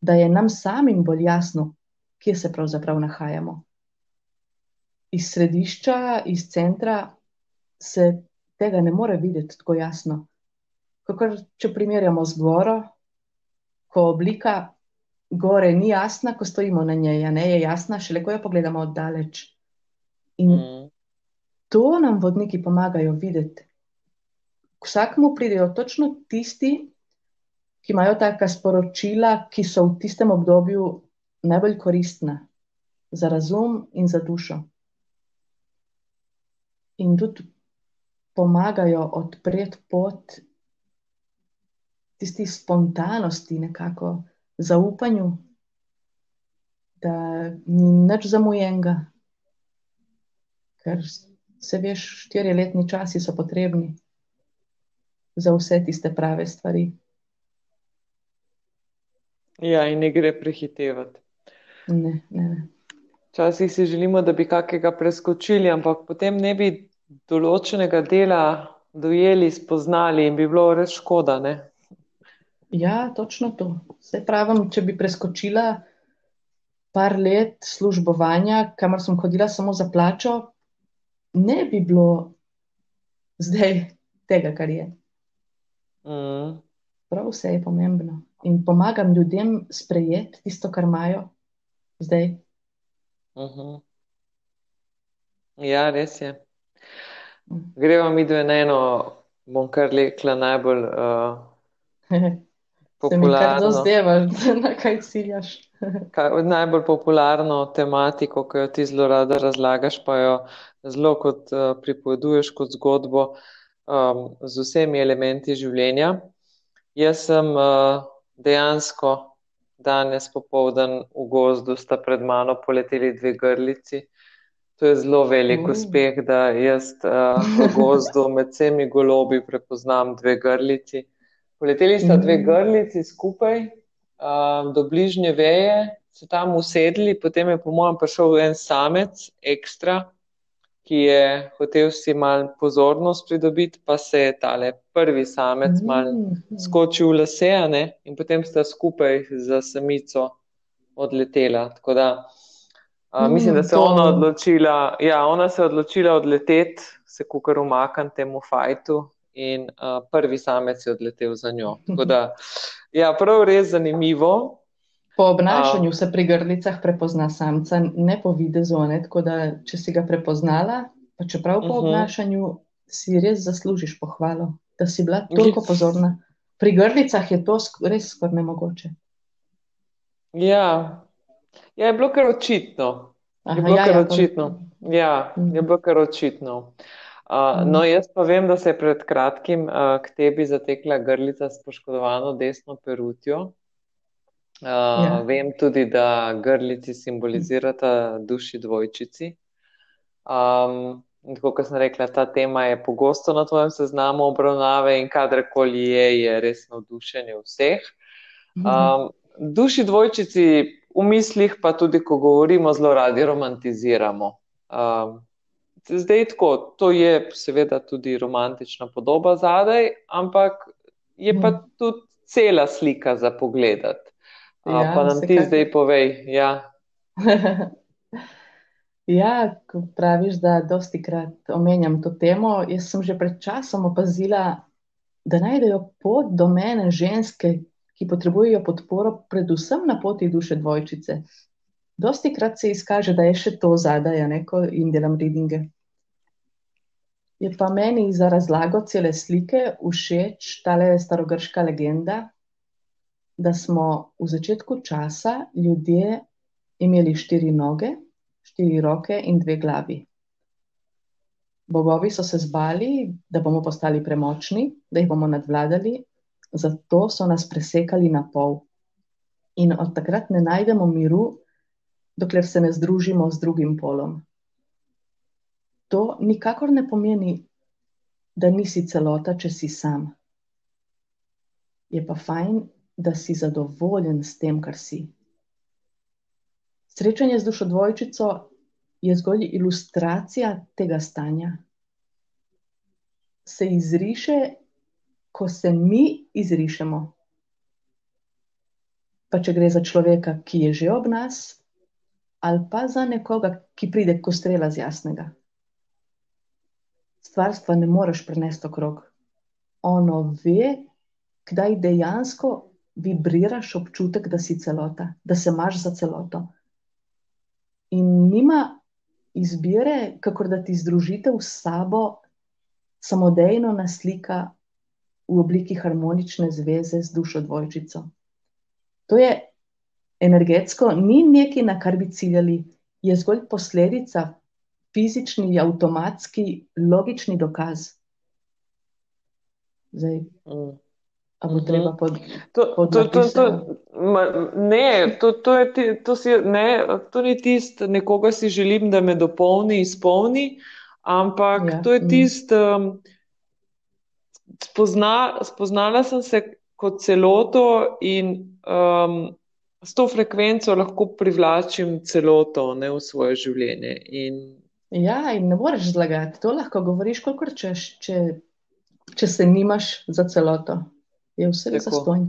da je nam samim bolj jasno, kje se pravzaprav nahajamo. Iz središča, iz centra se tega ne more videti tako jasno. Kako če primerjamo z goro, ko oblika gore ni jasna, ko stojimo na njej, ne je jasna, šele ko jo pogledamo oddaleč. In mm. to nam vodniki pomagajo videti. Vsakmu pridejo točno tisti, ki imajo taka sporočila, ki so v tistem obdobju najbolj koristna za razum in za dušo. In tudi pomagajo odpreti pot tisti spontanosti, nekako zaupanju, da ni nič zamujenega, ker se veš, štiriletni časi so potrebni za vse tiste prave stvari. Ja, in ne gre prehitevati. Ne, ne, ne. Včasih si želimo, da bi kakega preskočili, ampak potem ne bi določenega dela dojeli, spoznali in bi bilo res škoda. Ne? Ja, točno to. Se pravim, če bi preskočila par let službovanja, kamor sem hodila samo za plačo, ne bi bilo zdaj tega, kar je. Mm. Prav vse je pomembno in pomagam ljudem sprejeti tisto, kar imajo zdaj. Uh mhm. -huh. Ja, res je. Mm. Gremo mi dve na eno, bom kar rekla, najbolj uh, popularno. Zdaj, na kaj ciljaš? najbolj popularno tematiko, ki jo ti zelo rada razlagaš, pa jo zelo kot uh, pripoveduješ kot zgodbo um, z vsemi elementi življenja. Jaz sem uh, dejansko danes popovdan v gozdu sta pred mano poleteli dve grlici. To je zelo velik mm. uspeh, da jaz uh, v gozdu med vsemi golobi prepoznam dve grlici. Poleteli sta dve Mhm. grlici skupaj uh, do bližnje veje, se tam usedli, potem je po mojem prišel en samec, ekstra, ki je hotel si mal pozornost pridobiti, pa se je tale prvi samec mal Mhm. skočil v lase, a ne, in potem sta skupaj za samico odletela. Tako da uh, mislim, da Mm, se je ona odločila, ja, ona se je odločila odleteti, se kukar umakniti temu fajtu in uh, prvi samec je odletel za njo. Tako da, ja, prav res zanimivo. Po obnašanju se pri grlicah prepozna samca, ne po videzu, ne? tako da če si ga prepoznala, pa čeprav po Mhm. obnašanju si res zaslužiš pohvalo, da si bila toliko pozorna. Pri grlicah je to sk- res skoraj nemogoče. Ja, ja je bilo kar očitno. Je Aha, bilo ja, kar ja, očitno. Ja, Mhm. je bilo kar očitno. Uh, Mhm. no, jaz pa vem, da se je pred kratkim uh, k tebi zatekla grlica s poškodovano desno perutjo. Uh, Ja. Vem tudi, da grlici simbolizirata duši dvojčici. Um, tako kot sem rekla, ta tema je pogosto na tvojem seznamu obravnave in kadarkoli je, je res navdušenje vseh. Um, duši dvojčici v mislih, pa tudi ko govorimo, zelo radi romantiziramo. Um, zdaj tako, to je seveda tudi romantična podoba zadaj, ampak je pa Mhm. tudi cela slika za pogledati. Uh, Ja, pa nam ti vsekakor. zdaj povej, ja. Ja, ko praviš, da dosti krat omenjam to temo, jaz sem že pred časom opazila, da najdejo pot do mene ženske, ki potrebujejo podporo, predvsem na poti duše dvojčice. Dosti krat se izkaže, da je še to zadaj, a ne, ko in delam readinge. Je pa meni za razlago cele slike všeč tale starogrška legenda, da smo v začetku časa ljudje imeli štiri noge, štiri roke in dve glavi. Bogovi so se zbali, da bomo postali premočni, da jih bomo nadvladali, zato so nas presekali na pol. In od takrat ne najdemo miru, dokler se ne združimo z drugim polom. To nikakor ne pomeni, da nisi celota, če si sam. Je pa fajn, da si zadovoljen s tem, kar si. Srečanje z dušo dvojčico je zgolj ilustracija tega stanja. Se izriše, ko se mi izrišemo. Pa če gre za človeka, ki je že ob nas, ali pa za nekoga, ki pride kot strela z jasnega. Stvarstva ne moreš prenesti okrog. Ono ve, kdaj dejansko vibriraš občutek, da si celota, da se imaš za celoto. In nima izbire, kako da ti združitev s sabo samodejno naslika v obliki harmonične zveze z dušo dvojčico. To je energetsko, ni nekaj, na kar bi ciljali, je zgolj posledica, fizični, avtomatski, logični dokaz. Zdaj, Mm. bo Mhm. treba pod. To, Pod to, to, to, napisano. ma, ne, to, to, je, ti- to, si, ne, to ni tisto, nekoga si želim, da me dopolni, izpolni, ampak Ja, to je mm. tisto, um, spozna, spoznala sem se kot celoto in um, s to frekvenco lahko privlačim celoto ne, v svoje življenje. In, Ja, in ne moreš zlagati, to lahko govoriš, kolikor češ, če, če se nimaš za celoto. Je vse Tako. zastonj,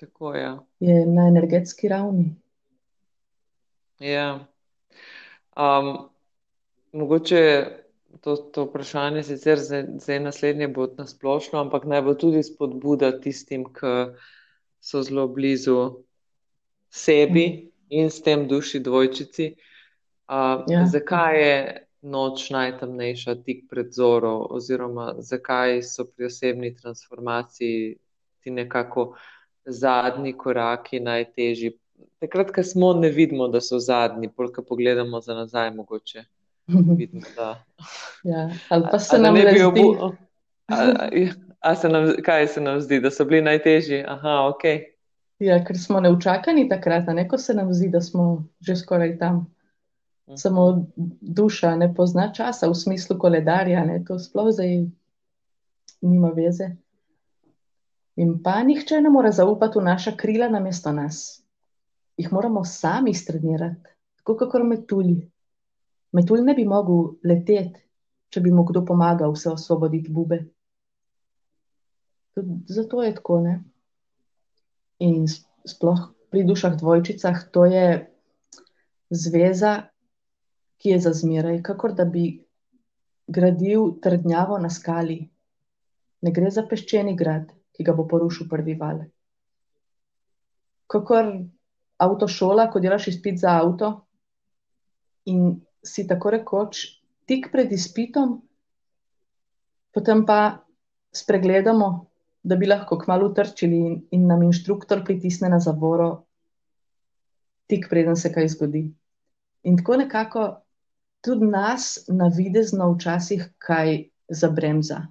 tako, ja. je na energetski ravni. Ja. Um, mogoče to, to vprašanje sicer zdaj, zdaj naslednje bo na splošno, ampak naj bo tudi spodbuda tistim, ki so zelo blizu sebi in s tem duši dvojčici. Uh, Ja. Zakaj je noč najtemnejša tik pred zoro, oziroma zakaj so pri osebni transformaciji ti nekako zadnji koraki najtežji? Takrat, ko smo, ne vidimo, da so zadnji, bolj ko pogledamo za nazaj, mogoče vidimo, da. ja. Ali pa se a nam ne bi obu- A, a, a se nam, kaj se nam zdi, da so bili najtežji? Aha, ok. ja, ker smo neučakani takrat, ne, ko se nam zdi, da smo že skoraj tam. Samo duša ne pozna časa v smislu koledarja, ne, to sploh zdaj nima veze. In pa nihče ne more zaupati v naša krila namesto nas. Jih moramo sami strenirati, tako kot metulji. Metulj ne bi mogel leteti, če bi mu kdo pomagal vse osvoboditi bube. Tudi zato je tako. Ne? In sploh pri dušah dvojčicah, to je zveza, ki je za zmeraj, kakor da bi gradil trdnjavo na skali. Ne gre za peščeni grad, ki ga bo porušil prvi val. Kakor avtošola, ko delaš izpit za avto in si tako rekoč tik pred izpitom, potem pa spregledamo, da bi lahko kmalo trčili in, in nam inštruktor pritisne na zavoro, tik preden se kaj zgodi. In tako nekako tudi nas navidezno včasih kaj zabremza.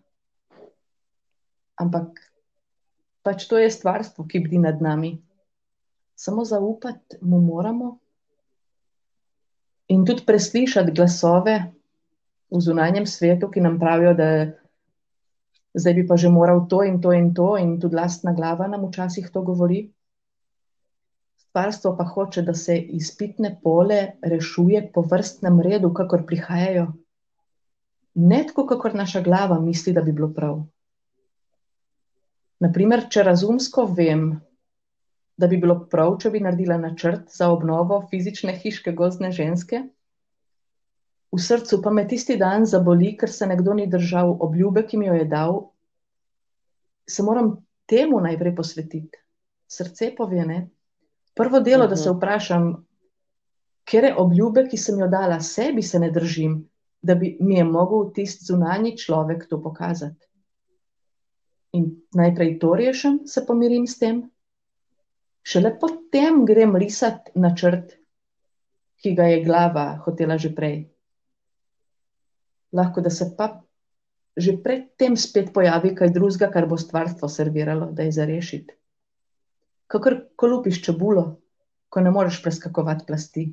Ampak pač to je stvarstvo, ki bdi nad nami. Samo zaupati mu moramo in tudi preslišati glasove v zunanjem svetu, ki nam pravijo, da zdaj bi pa že moral to in to in to, in tudi lastna glava nam včasih to govori. Stvarstvo pa hoče, da se izpitne pole rešuje po vrstnem redu, kakor prihajajo. Ne tako, kakor naša glava misli, da bi bilo prav. Naprimer, če razumsko vem, da bi bilo prav, če bi naredila načrt za obnovo fizične hiške gozdne ženske, v srcu pa me tisti dan zaboli, ker se nekdo ni držal obljube, ki mi jo je dal, se moram temu najprej posvetiti. Srce pove, ne. Prvo delo, uh -huh. da se mhm. vprašam, kere obljube, ki sem jo dala sebi, se ne držim, da bi mi je mogel tisti zunanji človek to pokazati. In najprej to rešim, se pomirim s tem, šele potem grem risati načrt, ki ga je glava hotela že prej lahko da se pa že predtem spet pojavi kaj drugega, kar bo stvarstvo serviralo, da je za rešiti. Kakor ko lupiš čebulo, ko ne moreš preskakovati plasti.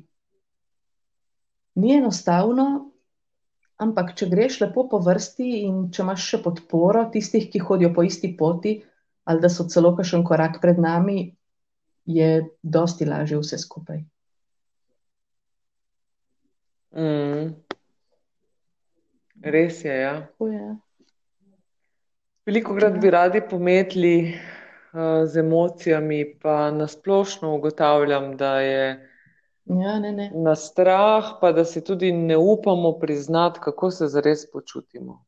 Ni enostavno, ampak če greš lepo po vrsti in če imaš še podporo tistih, ki hodijo po isti poti, ali da so celo kakšen korak pred nami, je dosti lažje vse skupaj. Mm. Res je. Ja. Veliko krat bi radi pometli z emocijami, pa nasplošno ugotavljam, da je ja, ne, ne. na strah, pa da si tudi ne upamo priznati, kako se zares počutimo.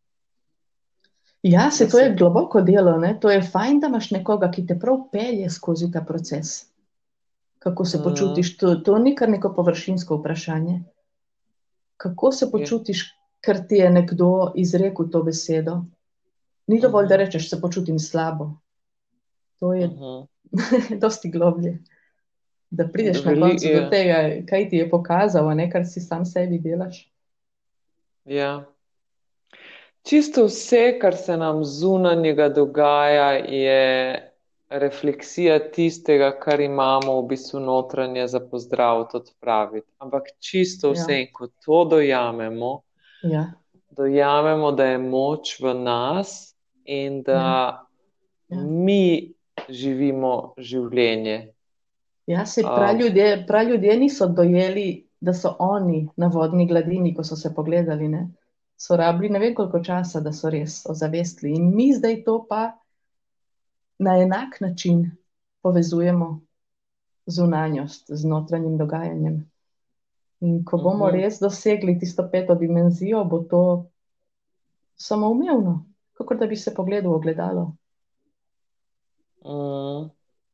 Ja, se to je globoko delo. Ne? To je fajn, da imaš nekoga, ki te prav pelje skozi ta proces. Kako se mm. počutiš? To, to ni kar neko površinsko vprašanje. Kako se počutiš, ker ti je nekdo izrekel to besedo. Ni dovolj, da rečeš, se počutim slabo. To je uh -huh. dosti globlje. Da prideš Veli, na koncu je. do tega, kaj ti je pokazalo, ne kar si sam sebi delaš. Ja. Čisto vse, kar se nam zunanjega dogaja, je refleksija tistega, kar imamo v bistvu notranje za pozdrav, odpraviti. Ampak čisto vse, ja. ko to dojamemo, Ja. Dojamemo, da je moč v nas in da ja. Ja. mi živimo življenje. Ja, se pravi, ljudje, prav ljudje niso dojeli, da so oni na vodni gladini, ko so se pogledali. Ne? So rabili ne vem koliko časa, da so res ozavestili. In mi zdaj to pa na enak način povezujemo z unanjost, z notranjim dogajanjem. In ko bomo mhm. res dosegli tisto peto dimenzijo, bo to samoumevno, kot da bi se pogledal v gledalo. Uh -huh.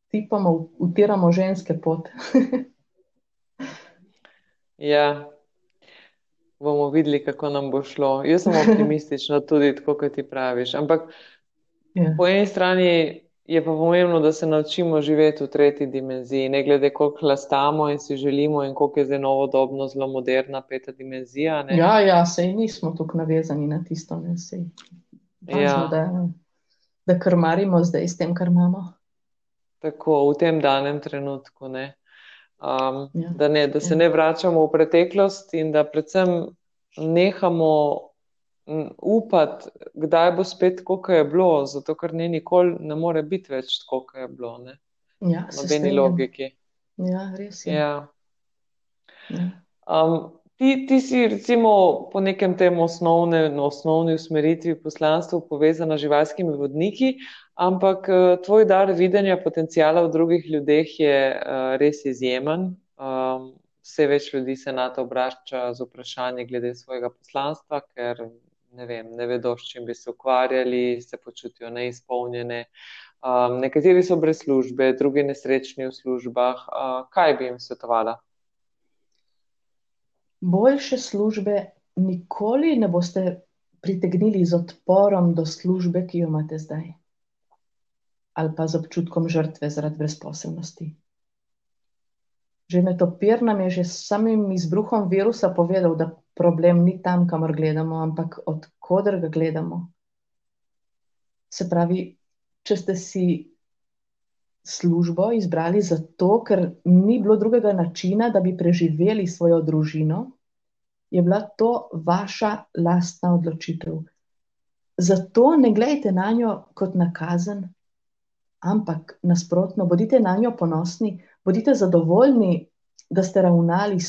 Tipamo, utiramo ženske pot. ja, bomo videli, kako nam bo šlo. Jaz sem optimistična, tudi tako, kot ti praviš. Ampak ja. po eni strani Je pa pomembno, da se naučimo živeti v tretji dimenziji, ne glede koliko lastamo in si želimo, in koliko je zdaj novodobno, zelo moderna peta dimenzija. Ne? Ja, ja, sej nismo tako navezani na tisto, ne sej. Važno, ja. da, da krmarimo zdaj s tem, kar imamo. Tako v tem danem trenutku, um, ja. da, ne, da se ja. ne vračamo v preteklost in da predvsem nehamo upati, kdaj bo spet tako, kot je bilo, zato ker ni nikoli, ne more biti več tako, kot je bilo. Ne? Ja, Nobeni logiki. Ja, res je. Ja. Ja. Um, ti, ti si recimo po nekem tem osnovne, no, osnovni usmeritvi poslanstva povezana z živalskimi vodniki, ampak uh, tvoj dar videnja potencijala v drugih ljudeh je uh, res izjemen. Um, vse več ljudi se na to obrača z vprašanji glede svojega poslanstva, ker ne, vem, ne vedo, s čim bi se ukvarjali, se počutijo neizpolnjene. Um, nekateri so brez službe, drugi nesrečni v službah. Uh, kaj bi jim svetovala? Boljše službe nikoli ne boste pritegnili z odporom do službe, ki jo imate zdaj, ali pa z občutkom žrtve zaradi brezposelnosti. Že netopir nam je že s samim izbruhom virusa povedal, da problem ni tam, kamor gledamo, ampak odkudar ga gledamo. Se pravi, če ste si službo izbrali zato, ker ni bilo drugega načina, da bi preživeli svojo družino, je bila to vaša lastna odločitev. Zato ne gledajte na njo kot na kazen, ampak nasprotno, bodite na njo ponosni, bodite zadovoljni, da ste ravnali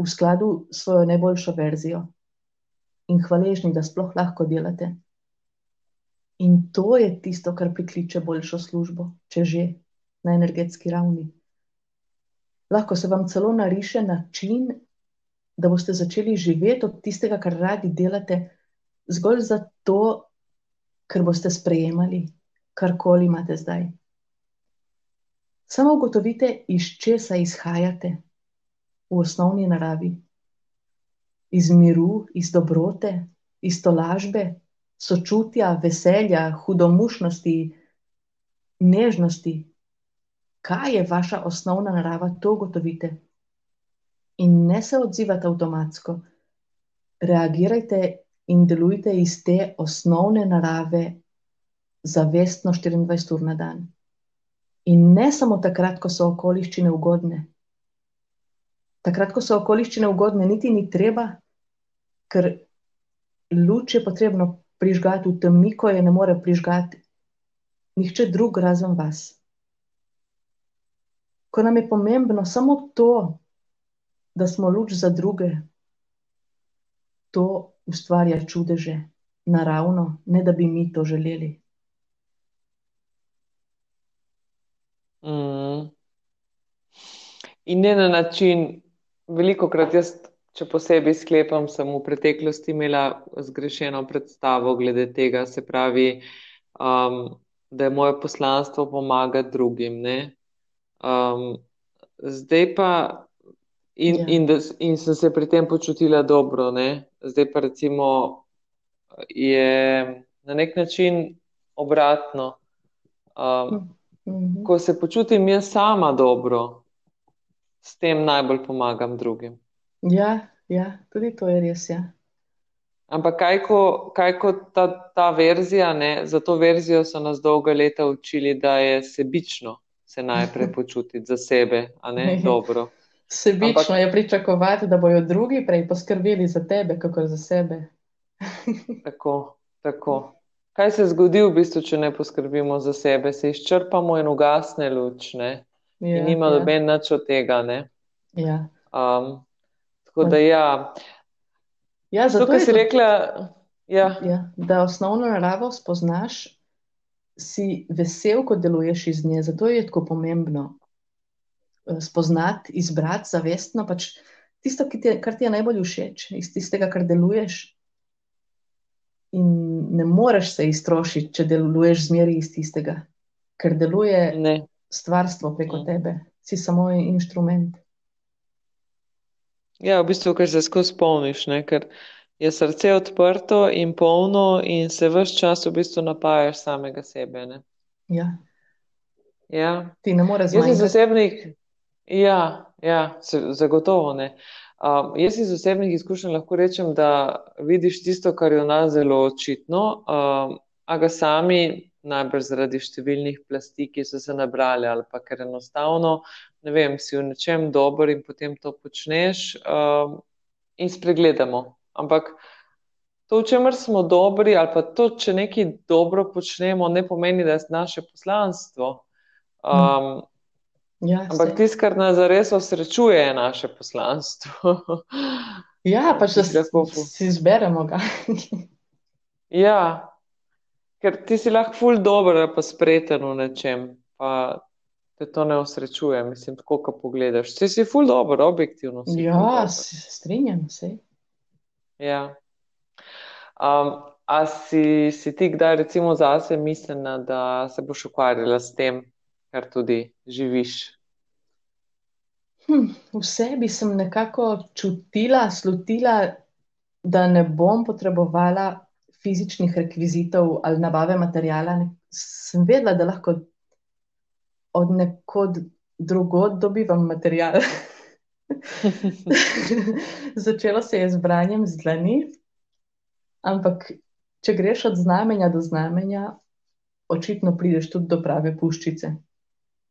v skladu s svojo najboljšo verzijo in hvaležni, da sploh lahko delate. In to je tisto, kar prikliče boljšo službo, če že na energetski ravni. Lahko se vam celo nariše način, da boste začeli živeti od tistega, kar radi delate, zgolj zato, ker boste sprejemali, karkoli imate zdaj. Samo ugotovite, iz česa izhajate v osnovni naravi. Iz miru, iz dobrote, iz tolažbe, sočutja, veselja, hudomušnosti, nežnosti. Kaj je vaša osnovna narava, to ugotovite. In ne se odzivate avtomatsko, reagirajte in delujte iz te osnovne narave, zavestno 24 ur na dan. In ne samo takrat, ko so okoliščine ugodne. Takrat, ko so okoliščine ugodne, niti ni treba, ker luč je potrebno prižgati v temi, ko je ne more prižgati nihče drug razen vas. Ko nam je pomembno samo to, da smo luč za druge, to ustvarja čudeže, naravno, ne da bi mi to želeli. Mm. In ne na način, veliko krat jaz, če posebej sklepam, sem v preteklosti imela zgrešeno predstavo glede tega, se pravi, um, da je moje poslanstvo pomagati drugim. Um, zdaj pa, in, Ja. in, da, in sem se pri tem počutila dobro, ne? zdaj pa recimo je na nek način obratno. Um, Mhm. ko se počutim jaz sama dobro, s tem najbolj pomagam drugim. Ja, ja, tudi to je res. Ja. Ampak kaj ko, kaj ko ta, ta verzija, ne, za to verzijo so nas dolga leta učili, da je sebično se najprej počutiti za sebe, a ne dobro. Sebično Ampak- je pričakovati, da bojo drugi prej poskrbeli za tebe, kot za sebe. Tako, tako. Kaj se zgodi v bistvu, če ne poskrbimo za sebe? Se izčrpamo in ugasne luč, ne? Ja, In nima ja, noben nič od tega, ne? ja. Um, tako da ja, Ja, zato tukaj si tudi- rekla, ja, Ja, da osnovno naravo spoznaš, si vesel, ko deluješ iz nje. Zato je tako pomembno spoznati, izbrati zavestno pač tisto, ti je, kar ti je najbolj všeč, iz tistega, kar deluješ. In ne moreš se iztrošiti, če deluješ zmeri iz tistega, ker deluje ne. stvarstvo preko Mm. tebe, si samo inštrument. Ja, v bistvu, ker se skozi polniš, ne? ker je srce odprto in polno in se vse čas v bistvu napajaš samega sebe. Ne? Ja, Ja. ti ne moreš Jaz iz zmanjkati. Ja, ja, se- zagotovo ne. Um, jaz iz osebnih izkušenj lahko rečem, da vidiš tisto, kar je v nas zelo očitno, um, a ga sami, najbrž zaradi številnih plasti, ki so se nabrali, ali pa ker enostavno, ne vem, si v nečem dober in potem to počneš um, in spregledamo. Ampak to, v čemer smo dobri, ali pa to, če nekaj dobro počnemo, ne pomeni, da je naše poslanstvo. Um, Ja, ampak tisto, kar nas zares osrečuje, je naše poslanstvo. Ja, pač da si, Lahko si izberemo ga. Ja, ker ti si lahko ful dober, ali pa spreten v nečem, pa te to ne osrečuje, mislim, tako, ko pogledaš. Ti si ful dober, objektivno si Ja, se strinjam, sej. Ja. Um, a si, si ti kdaj recimo zase mislila, da se boš ukvarjala s tem, kar tudi živiš? Hm, v sebi sem nekako čutila, slutila, da ne bom potrebovala fizičnih rekvizitov ali nabave materijala. Sem vedela, da lahko od nekod drugod dobivam material. Začelo se je z branjem z dlani, ampak če greš od znamenja do znamenja, očitno prideš tudi do prave puščice.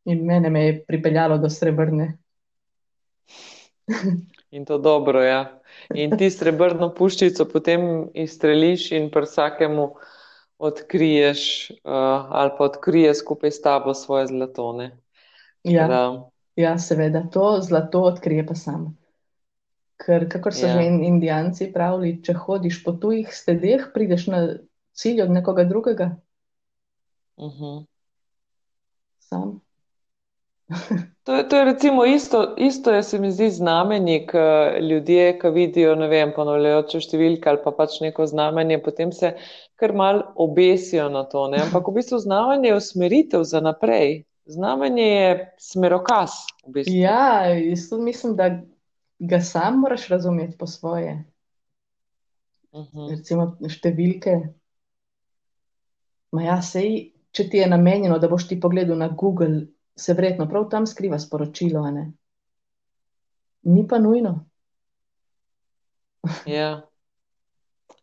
In mene me je pripeljalo do srebrne. In to dobro, ja. In ti srebrno puščico potem izstreliš in pri vsakemu odkriješ, uh, ali pa odkrije skupaj s tabo svoje zlatone. Ja. Da, Ja, seveda, to zlato odkrije pa sam. Ker, kakor so Ja. že in- indijanci pravili, če hodiš po tujih sledeh, prideš na cilj od nekoga drugega, uh sam. To je, to je recimo isto, isto je, se mi zdi, znamenje, ki ljudje, ki vidijo, ne vem, ponavljajoče številke ali pa pač neko znamenje, potem se kar mal obesijo na to, ne? Ampak v bistvu znamenje je usmeritev za naprej. Znamenje je smerokaz, v bistvu. Ja, jaz tudi mislim, da ga sam moraš razumeti po svoje. Mhm. Recimo številke. Ma ja, sej, če ti je namenjeno, da boš ti pogledal na Google, se verjetno prav tam skriva sporočilo? Ni pa nujno. Ja.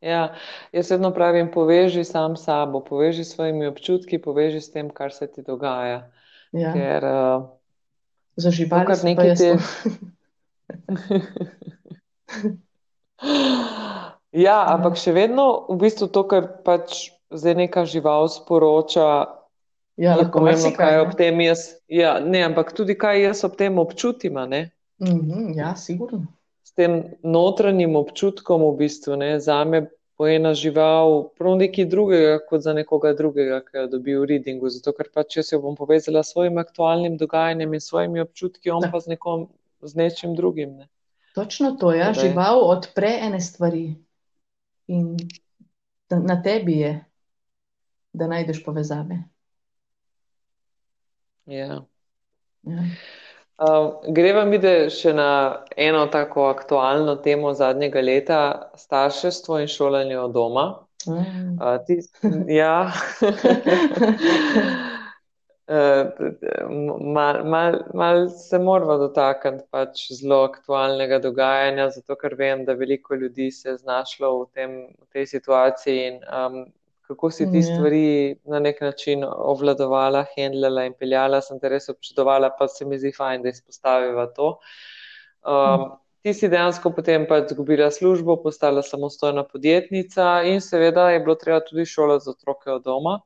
Ja, jaz vedno pravim, poveži sam s sabo, poveži s svojimi občutki, poveži s tem, kar se ti dogaja. Ja. Ker uh, Za živali pa nekaj te- to. Ja, ampak še vedno v bistvu to, kar pač zdaj neka žival sporoča, Ja, je lahko pomembno, marsikaj, kaj ob tem jaz, ja, ne, ampak tudi kaj jaz ob tem občutim, a ne? Mhm, ja, sigurno. S tem notranjim občutkom v bistvu, ne, zame bo ena žival prav nekaj drugega kot za nekoga drugega, ki jo dobi v readingu, zato ker pač jaz jo bom povezala s svojim aktualnim dogajanjem in svojimi občutki, on Tak. pa z nekom, z nečim drugim, ne. Točno to, ja, Torej. žival odpre ene stvari in da- na tebi je, da najdeš povezave. Ja. Ja. Uh, greva mi da še na eno tako aktualno temo zadnjega leta, starševstvo in šolanje od doma. Mm. Uh, ti, ja. Uh, mal, mal, mal se moramo dotakniti pač zelo aktualnega dogajanja, zato ker vem, da veliko ljudi se je znašlo v, tem, v tej situaciji in um, kako si ti Ja. stvari na nek način obvladovala, handlala in peljala, sem te res občudovala, pa se mi zdi fajn, da izpostaviva to. Um, ti si dejansko potem pač izgubila službo, postala samostojna podjetnica in seveda je bilo treba tudi šolati za otroke od doma.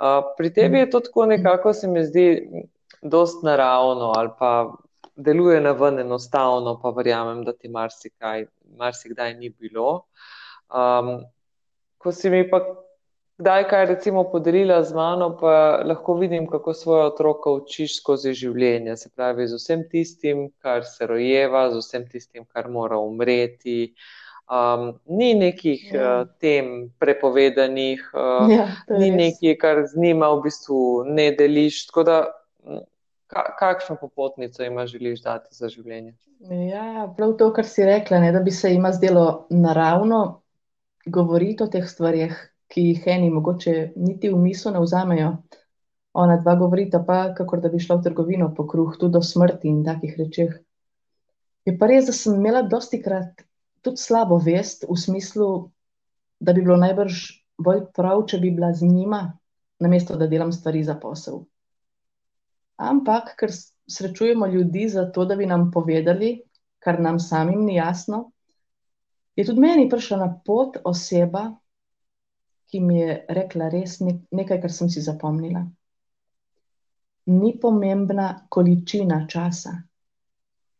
Uh, pri tebi je to tako nekako, se mi zdi, dost naravno ali pa deluje na ven enostavno, pa verjamem, da ti marsikaj, marsikdaj ni bilo. Um, ko si mi pa kdaj kaj recimo podelila z mano, pa lahko vidim, kako svoje otroka učiš skozi življenje, se pravi z vsem tistim, kar se rojeva, z vsem tistim, kar mora umreti. Um, ni nekih Ja. uh, tem prepovedanih, uh, Ja, ni res. nekaj, kar z njima v bistvu ne deliš. Tako da, ka, kakšno popotnico ima želiš dati za življenje? Ja, prav to, kar si rekla, ne, da bi se jima zdelo naravno govoriti o teh stvarih, ki jih eni mogoče niti v misel ne vzamejo. Ona dva govorita pa, kakor da bi šla v trgovino po kruh, tudi o smrti in takih rečeh. Je pa res, da sem imela dosti krat tudi slabo vest v smislu, da bi bilo najbrž bolj prav, če bi bila z njima, namesto da delam stvari za posel. Ampak, ker srečujemo ljudi zato, da bi nam povedali, kar nam samim ni jasno, je tudi meni prišla na pot oseba, ki mi je rekla res nekaj, kar sem si zapomnila. Ni pomembna količina časa,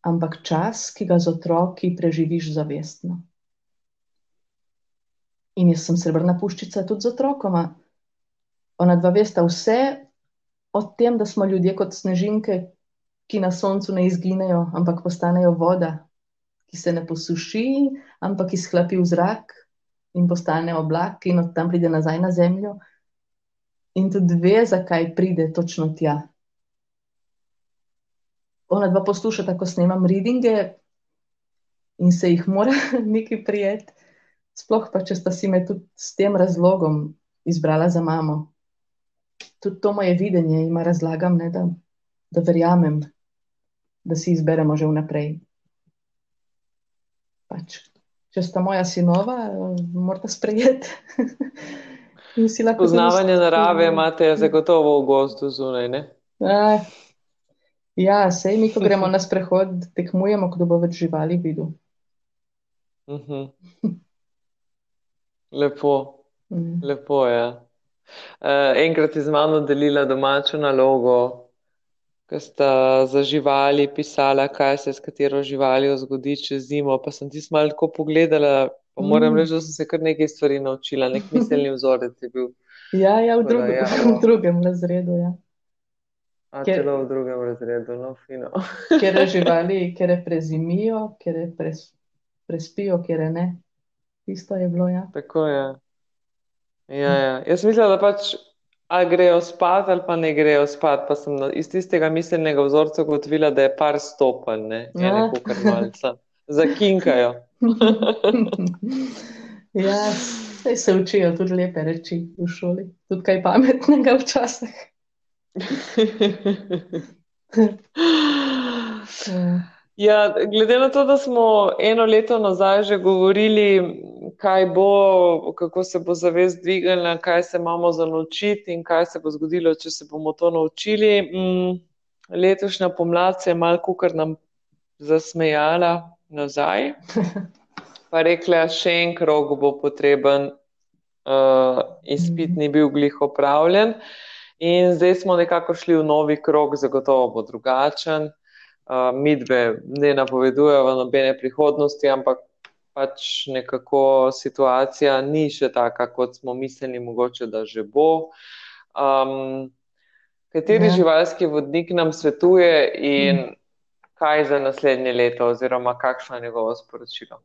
ampak čas, ki ga z otroki preživiš zavestno. In jaz sem srebrna puščica tudi z otrokoma. Ona dva vesta vse o tem, da smo ljudje kot snežinke, ki na soncu ne izginejo, ampak postanejo voda, ki se ne posuši, ampak izhlapi v zrak in postane oblak in od tam pride nazaj na zemljo. In tudi ve, zakaj pride točno tja. Ona dva poslušata, ko snemam readinge in se jih mora nekaj prijeti. Sploh pa, če sta si me tudi s tem razlogom izbrala za mamo. Tudi to moje videnje ima razlagam, ne, da, da verjamem, da si izberemo že vnaprej. Pač, če sta moja sinova, morate sprejeti. Poznavanje narave imate zagotovo v gozdu zunaj, ne? A, ja, sej mi, ko gremo na sprehod, tekmujemo, kdo bo več živali videl. Uh -huh. Lepo, mm. lepo je. Uh, enkrat je z mano delila domačo nalogo, ki sta za živali pisala, kaj se s katero živaljo zgodi čez zimo. Pa sem ti malo tako pogledala, pa moram mm. reči, da sem se kar nekaj stvari naučila, nek miselni vzorec je bil. Ja, ja, v, drugem, ja, v drugem razredu. Ja. A ker, celo v drugem razredu, no, fino. ker živali, ker prezimijo, ker pres, prespijo, ker ne. Isto je bilo, ja. Tako je. Ja, ja. Jaz mislim, da pač ali grejo spat ali pa ne grejo spat. Pa sem iz tistega miselnega vzorca ugotovila, da je par stopenj, ne, ja. ne, kar malce. Zakinkajo. ja, saj se učijo tudi lepe reči v šoli, tudi kaj pametnega včasih. ja. Glede na to, da smo eno leto nazaj že govorili, kaj bo, kako se bo zavest dvignila, kaj se imamo za naučiti in kaj se bo zgodilo, če se bomo to naučili. Mm, letošnja pomlad se je malko kar nam zasmejala nazaj, pa rekla, še en krog bo potreben, uh, izpit ni bil glih opravljen. In zdaj smo nekako šli v novi krog, zagotovo bo drugačen midve ne napovedujejo nobene prihodnosti, ampak pač nekako situacija ni še taka, kot smo mislili, mogoče da že bo. Um, kateri ja. živalski vodnik nam svetuje in hmm. kaj za naslednje leto, oziroma kakšno je njegovo sporočilo?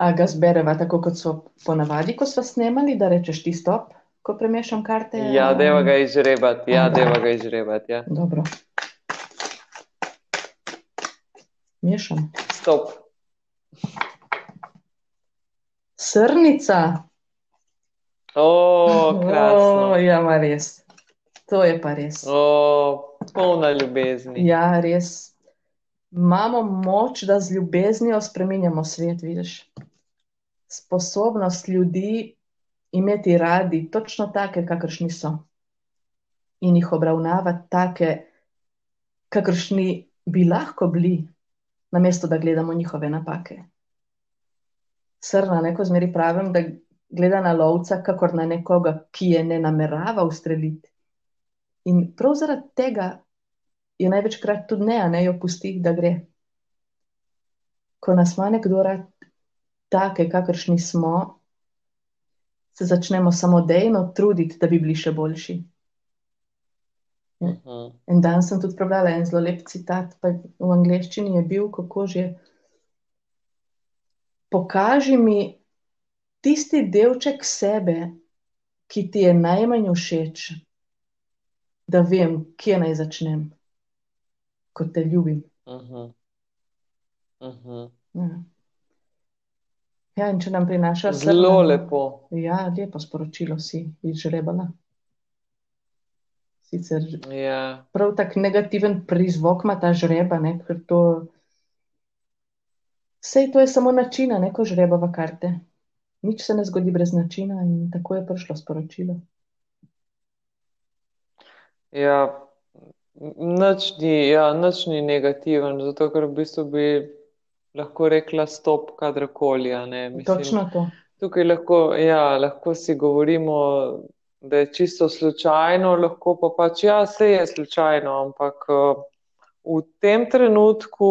A ga zbereva tako, kot so ponavadi, ko smo snemali, da rečeš ti stop, ko premešam karte? Ja, deva ga izžrebati, ja, deva ga izžrebati. Ja. Dobro. Mešam. Stop. Srnica. O, krasno. O, ja, ma res. To je pa res. O, polna ljubezni. Ja, res. Imamo moč, da z ljubeznijo spremenjamo svet, vidiš. Sposobnost ljudi imeti radi točno take, kakršni so. In jih obravnavati take, kakršni bi lahko bili, namesto da gledamo njihove napake. Srna, neko zmeri pravim, da gleda na lovca, kakor na nekoga, ki je ne namerava ustreliti. In prav zaradi tega je največkrat tudi ne, a ne jo pusti, da gre. Ko nas ima nekdo rad, take, kakršni smo, se začnemo samodejno truditi, da bi bili še boljši. -huh. En dan sem tudi prebrala en zelo lep citat, pa v angleščini je bil, kako že. Pokaži mi tisti delček sebe, ki ti je najmanj všeč, da vem, kje naj začnem, ko te ljubim. Uh -huh. Uh -huh. Ja. Ja, in če nam prinaša zelo srna, lepo. Ja, lepo sporočilo si izžrebala sicer ja. prav tako negativen prizvok ima ta žreba, ne, ker to. Sej to je samo načina, neko žrebava karte. Nič se ne zgodi brez načina, in tako je prišlo sporočilo. Ja, nič ni, ja, nič ni negativen, zato ker v bistvu bi lahko rekla stop kadarkoli. ne. Točno to. Tukaj lahko, ja, lahko si govorimo, da je čisto slučajno, lahko pa pač, ja, vse je slučajno, ampak v tem trenutku,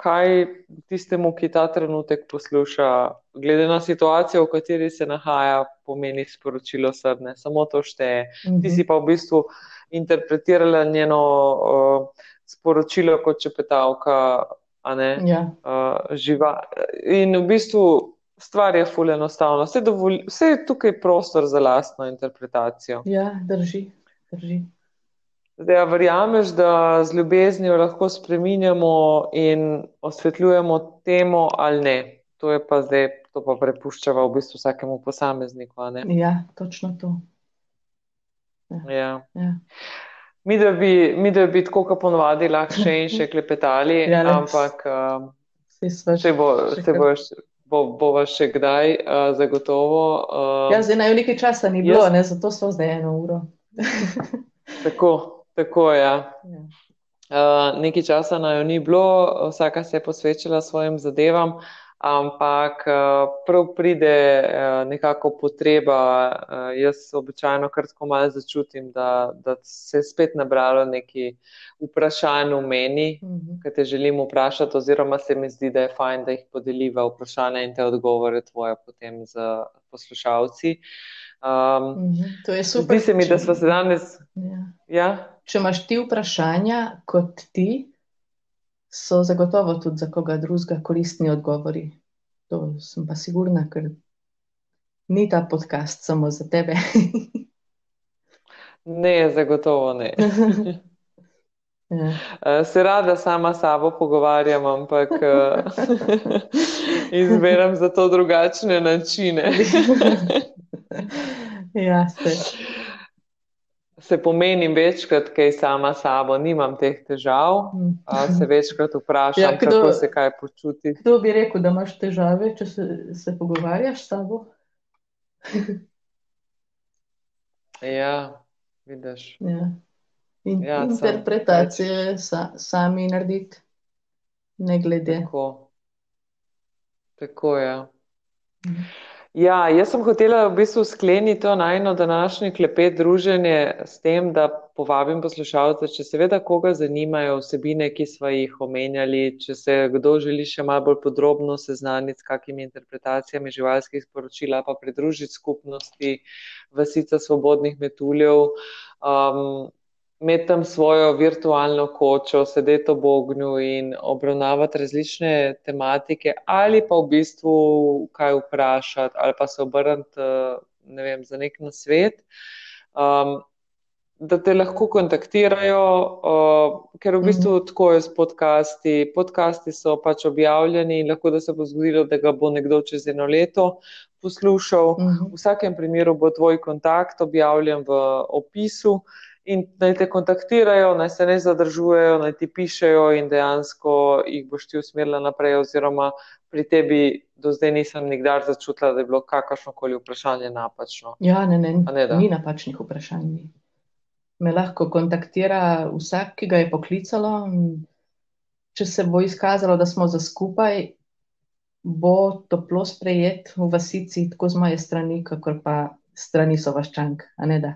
kaj tistemu, ki ta trenutek posluša, glede na situacijo, v kateri se nahaja, pomeni sporočilo srne, samo to šteje. Mhm. Ti si pa v bistvu interpretirala njeno uh, sporočilo kot čepetavka, a ne Ja, uh, živa. In v bistvu stvar je ful enostavna. Vse, dovoli, vse je tukaj prostor za lastno interpretacijo. ja, drži, drži. Zdaj, a verjameš, da z ljubeznijo lahko spreminjamo in osvetljujemo temo ali ne? To je pa zdaj, to pa prepuščava v bistvu vsakemu posamezniku? Ja, točno to. Ja. Ja. Mi, da bi, mi, da bi tako, kot ponovadi, lahko še in še klepetali, Ja, ampak Saj sva se bo, še se kar- bo, bo, bova še kdaj, uh, zagotovo. Uh, Ja, zdaj naj nekaj časa ni Jaz- bilo, ne, zato smo zdaj eno uro. Tako, tako je. Ja. Ja. Uh, nekaj časa naj jo ni bilo, vsaka se je posvečala svojim zadevam, ampak uh, prav pride uh, nekako potreba. Uh, jaz običajno kar tako malo začutim, da, da se je spet nabralo neki vprašanj v meni, Mhm. ki te želim vprašati, oziroma se mi zdi, da je fajn, da jih podeliva vprašanja in te odgovore tvoje potem z poslušalci. Um, Mhm. To je super. zdi se mi, da smo se danes. Ja. Ja, Če imaš ti vprašanja kot ti, so zagotovo tudi za koga drugega koristni odgovori. To sem pa sigurna, ker ni ta podcast samo za tebe. ne, zagotovo ne. Ja. Eh, Se rada sama s sabo pogovarjam, ampak eh, izberem za to drugačne načine. Ja, se. Se pomenim večkrat, kaj sama sabo, nimam teh težav. a Se večkrat vprašam, Ja, kdo- kako se kaj počuti. Kdo bi rekel, da imaš težave, če se, se pogovarjaš s sabo? Ja, vidiš. Ja. In Ja, interpretacije sa, sami narediti, ne glede. Tako. Tako je. Mhm. Ja, jaz sem hotela v bistvu skleniti to najno današnje klepet druženje s tem, da povabim poslušalce, če seveda koga zanimajo vsebine, ki smo jih omenjali, če se kdo želi še malo bolj podrobno seznaniti s kakimi interpretacijami živalskih sporočil, ali pa pridružiti skupnosti Vasica svobodnih metuljev, um, imeti tam svojo virtualno kočo, sedeti ob ognju in obravnavati različne tematike, ali pa v bistvu kaj vprašati, ali pa se obrniti eh, ne vem, za nek nasvet. Um, da te lahko kontaktirajo, uh, ker v bistvu tako je s podcasti. Podcasti so pač objavljeni in lahko da se bo zgodilo, da ga bo nekdo čez eno leto poslušal. Mhm. V vsakem primeru bo tvoj kontakt objavljen v opisu in naj te kontaktirajo, naj se ne zadržujejo, naj ti pišejo in dejansko jih boš ti usmerila naprej, oziroma pri tebi do zdaj nisem nikdar začutila, da je bilo kakršnokoli vprašanje napačno. Ja, ne, ne, A ne da? ni napačnih vprašanj. Me lahko kontaktira vsak, ki ga je poklicalo. Če se bo izkazalo, da smo za skupaj, bo toplo sprejet v vasici, tako z moje strani, kakor pa strani sovaščank, a ne da.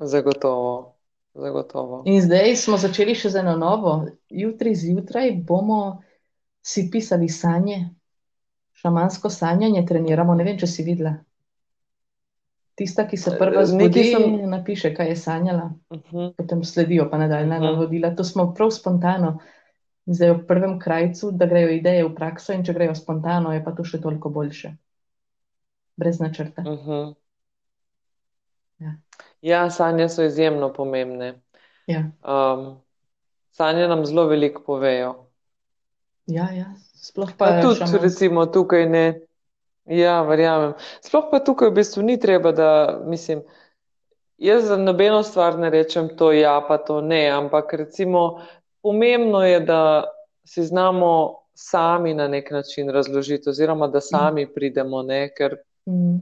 Zagotovo, zagotovo. In zdaj smo začeli še z eno novo. Jutri zjutraj bomo si pisali sanje, šamansko sanjanje treniramo. Ne vem, če si videla. Tista, ki se prva zbudi, sem- napiše, kaj je sanjala, Mhm. potem sledijo pa nadaljna Mhm. navodila. To smo prav spontano. Zdaj v prvem krajcu, da grejo ideje v prakso, in če grejo spontano, je pa to še toliko boljše. Brez načrta. Mhm. Ja. Ja, sanje so izjemno pomembne. Ja, Um, sanje nam zelo veliko povejo. ja, ja. Sploh Pa pa tudi, šamansko. recimo, tukaj ne. Ja, verjamem. Sploh pa tukaj v bistvu ni treba, da mislim. Jaz za nobeno stvar ne rečem to ja, pa to ne, ampak recimo pomembno je, da si znamo sami na nek način razložiti, oziroma da sami pridemo, ne, ker Mm.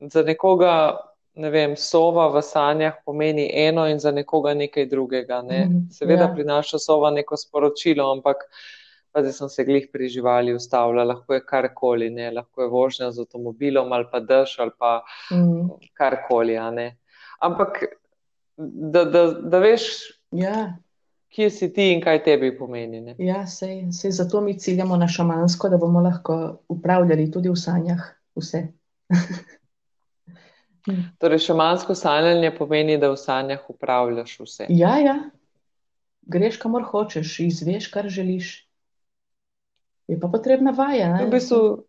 za nekoga, ne vem, sova v sanjah pomeni eno in za nekoga nekaj drugega. Ne. Mhm, Seveda ja. prinaša sova neko sporočilo, ampak pa zdaj sem se glih pri živali ustavila, lahko je karkoli, ne, lahko je vožnja z avtomobilom ali pa dež ali pa Mm. karkoli. Ampak, da, da, da veš, Ja, kje si ti in kaj tebi pomeni, ne. ja, sej, sej zato mi ciljamo na šamansko, da bomo lahko upravljali tudi v sanjah vse. Torej, šamansko sanjanje pomeni, da v sanjah upravljaš vse. Ja, ja, greš kamor hočeš, izveš, kar želiš. Je pa potrebna vaja, V ne? bistvu,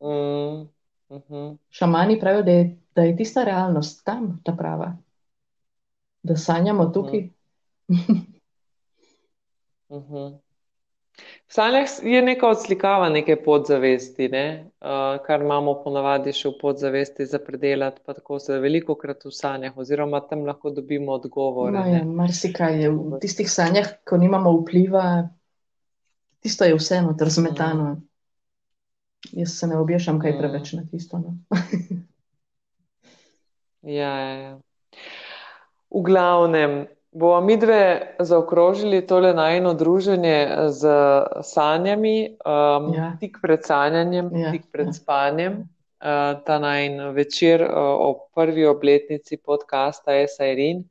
mm, mhm. Šamani pravijo, da je, da je tista realnost tam, ta prava. Da sanjamo tukaj. Mhm. V sanjah je neka odslikava neke podzavesti, ne? Uh, kar imamo ponavadi še v podzavesti za predelati, pa tako se veliko krat v sanjah, oziroma tam lahko dobimo odgovore, No, ne. marsikaj je v tistih sanjah, ko nimamo vpliva, tisto je vseeno razmetano. Jaz se ne obešam kaj Mm. preveč na tisto. No. Ja, ja, ja. V glavnem, bomo midve zaokrožili tole najino druženje z sanjami, um, Ja. tik pred sanjanjem, Ja, tik pred spanjem. Uh, ta najin večer uh, ob prvi obletnici podcasta Esairin.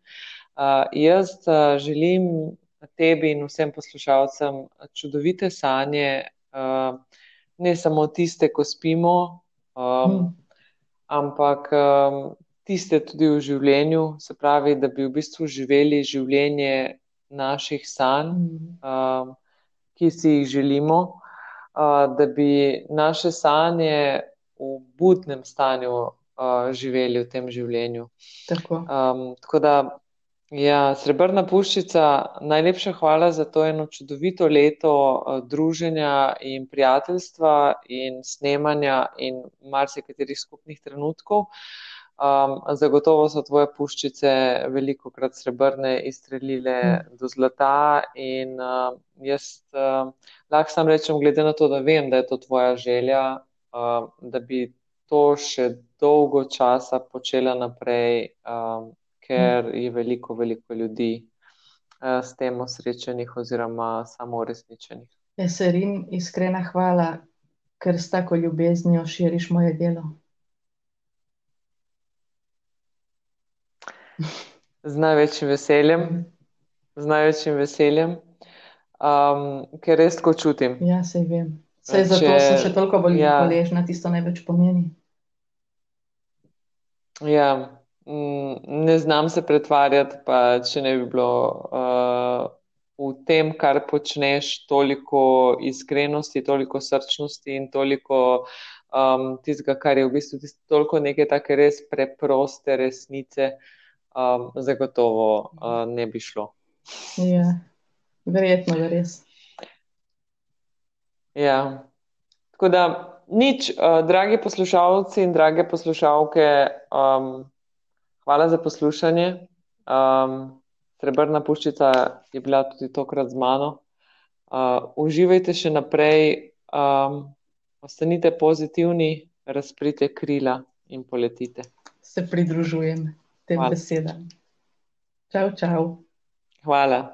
Uh, jaz uh, želim tebi in vsem poslušalcem čudovite sanje, uh, ne samo tiste, ko spimo, um, Mm. ampak um, tiste tudi v življenju, se pravi, da bi v bistvu živeli življenje naših sanj, Mm. um, ki si jih želimo, uh, da bi naše sanje v budnem stanju uh, živeli v tem življenju. Tako. Um, tako da, ja, Srebrna puščica, najlepša hvala za to eno čudovito leto uh, druženja in prijateljstva in snemanja in marsikaterih skupnih trenutkov. Um, zagotovo so tvoje puščice veliko krat srebrne izstrelile do zlata in uh, jaz uh, lahko sam rečem, glede na to, da vem, da je to tvoja želja, uh, da bi to še dolgo časa počela naprej, um, ker je veliko, veliko ljudi uh, s tem osrečenih oziroma samouresničenih. Eserin, iskrena hvala, ker s tako ljubeznijo širiš moje delo. Z največjim veseljem, z največjim veseljem, um, ker res tako čutim. Ja, sej vem. Sej Če- zato sem še toliko bolj ja. hvaležna, tisto največ pomeni. Ja, mm, ne znam se pretvarjati, pa če ne bi bilo uh, v tem, kar počneš, toliko iskrenosti, toliko srčnosti in toliko um, tistega, kar je v bistvu tisto, toliko neke take res preproste resnice, um, zagotovo uh, ne bi šlo. Ja, verjetno je res. Ja. Tako da nič, uh, dragi poslušalci in drage poslušalke, um, hvala za poslušanje. Um, Srebrna puščica je bila tudi tokrat z mano. Uh, uživajte še naprej, um, ostanite pozitivni, razprite krila in poletite. Se pridružujem tem Hvala. besedam. Čau, čau. Hvala.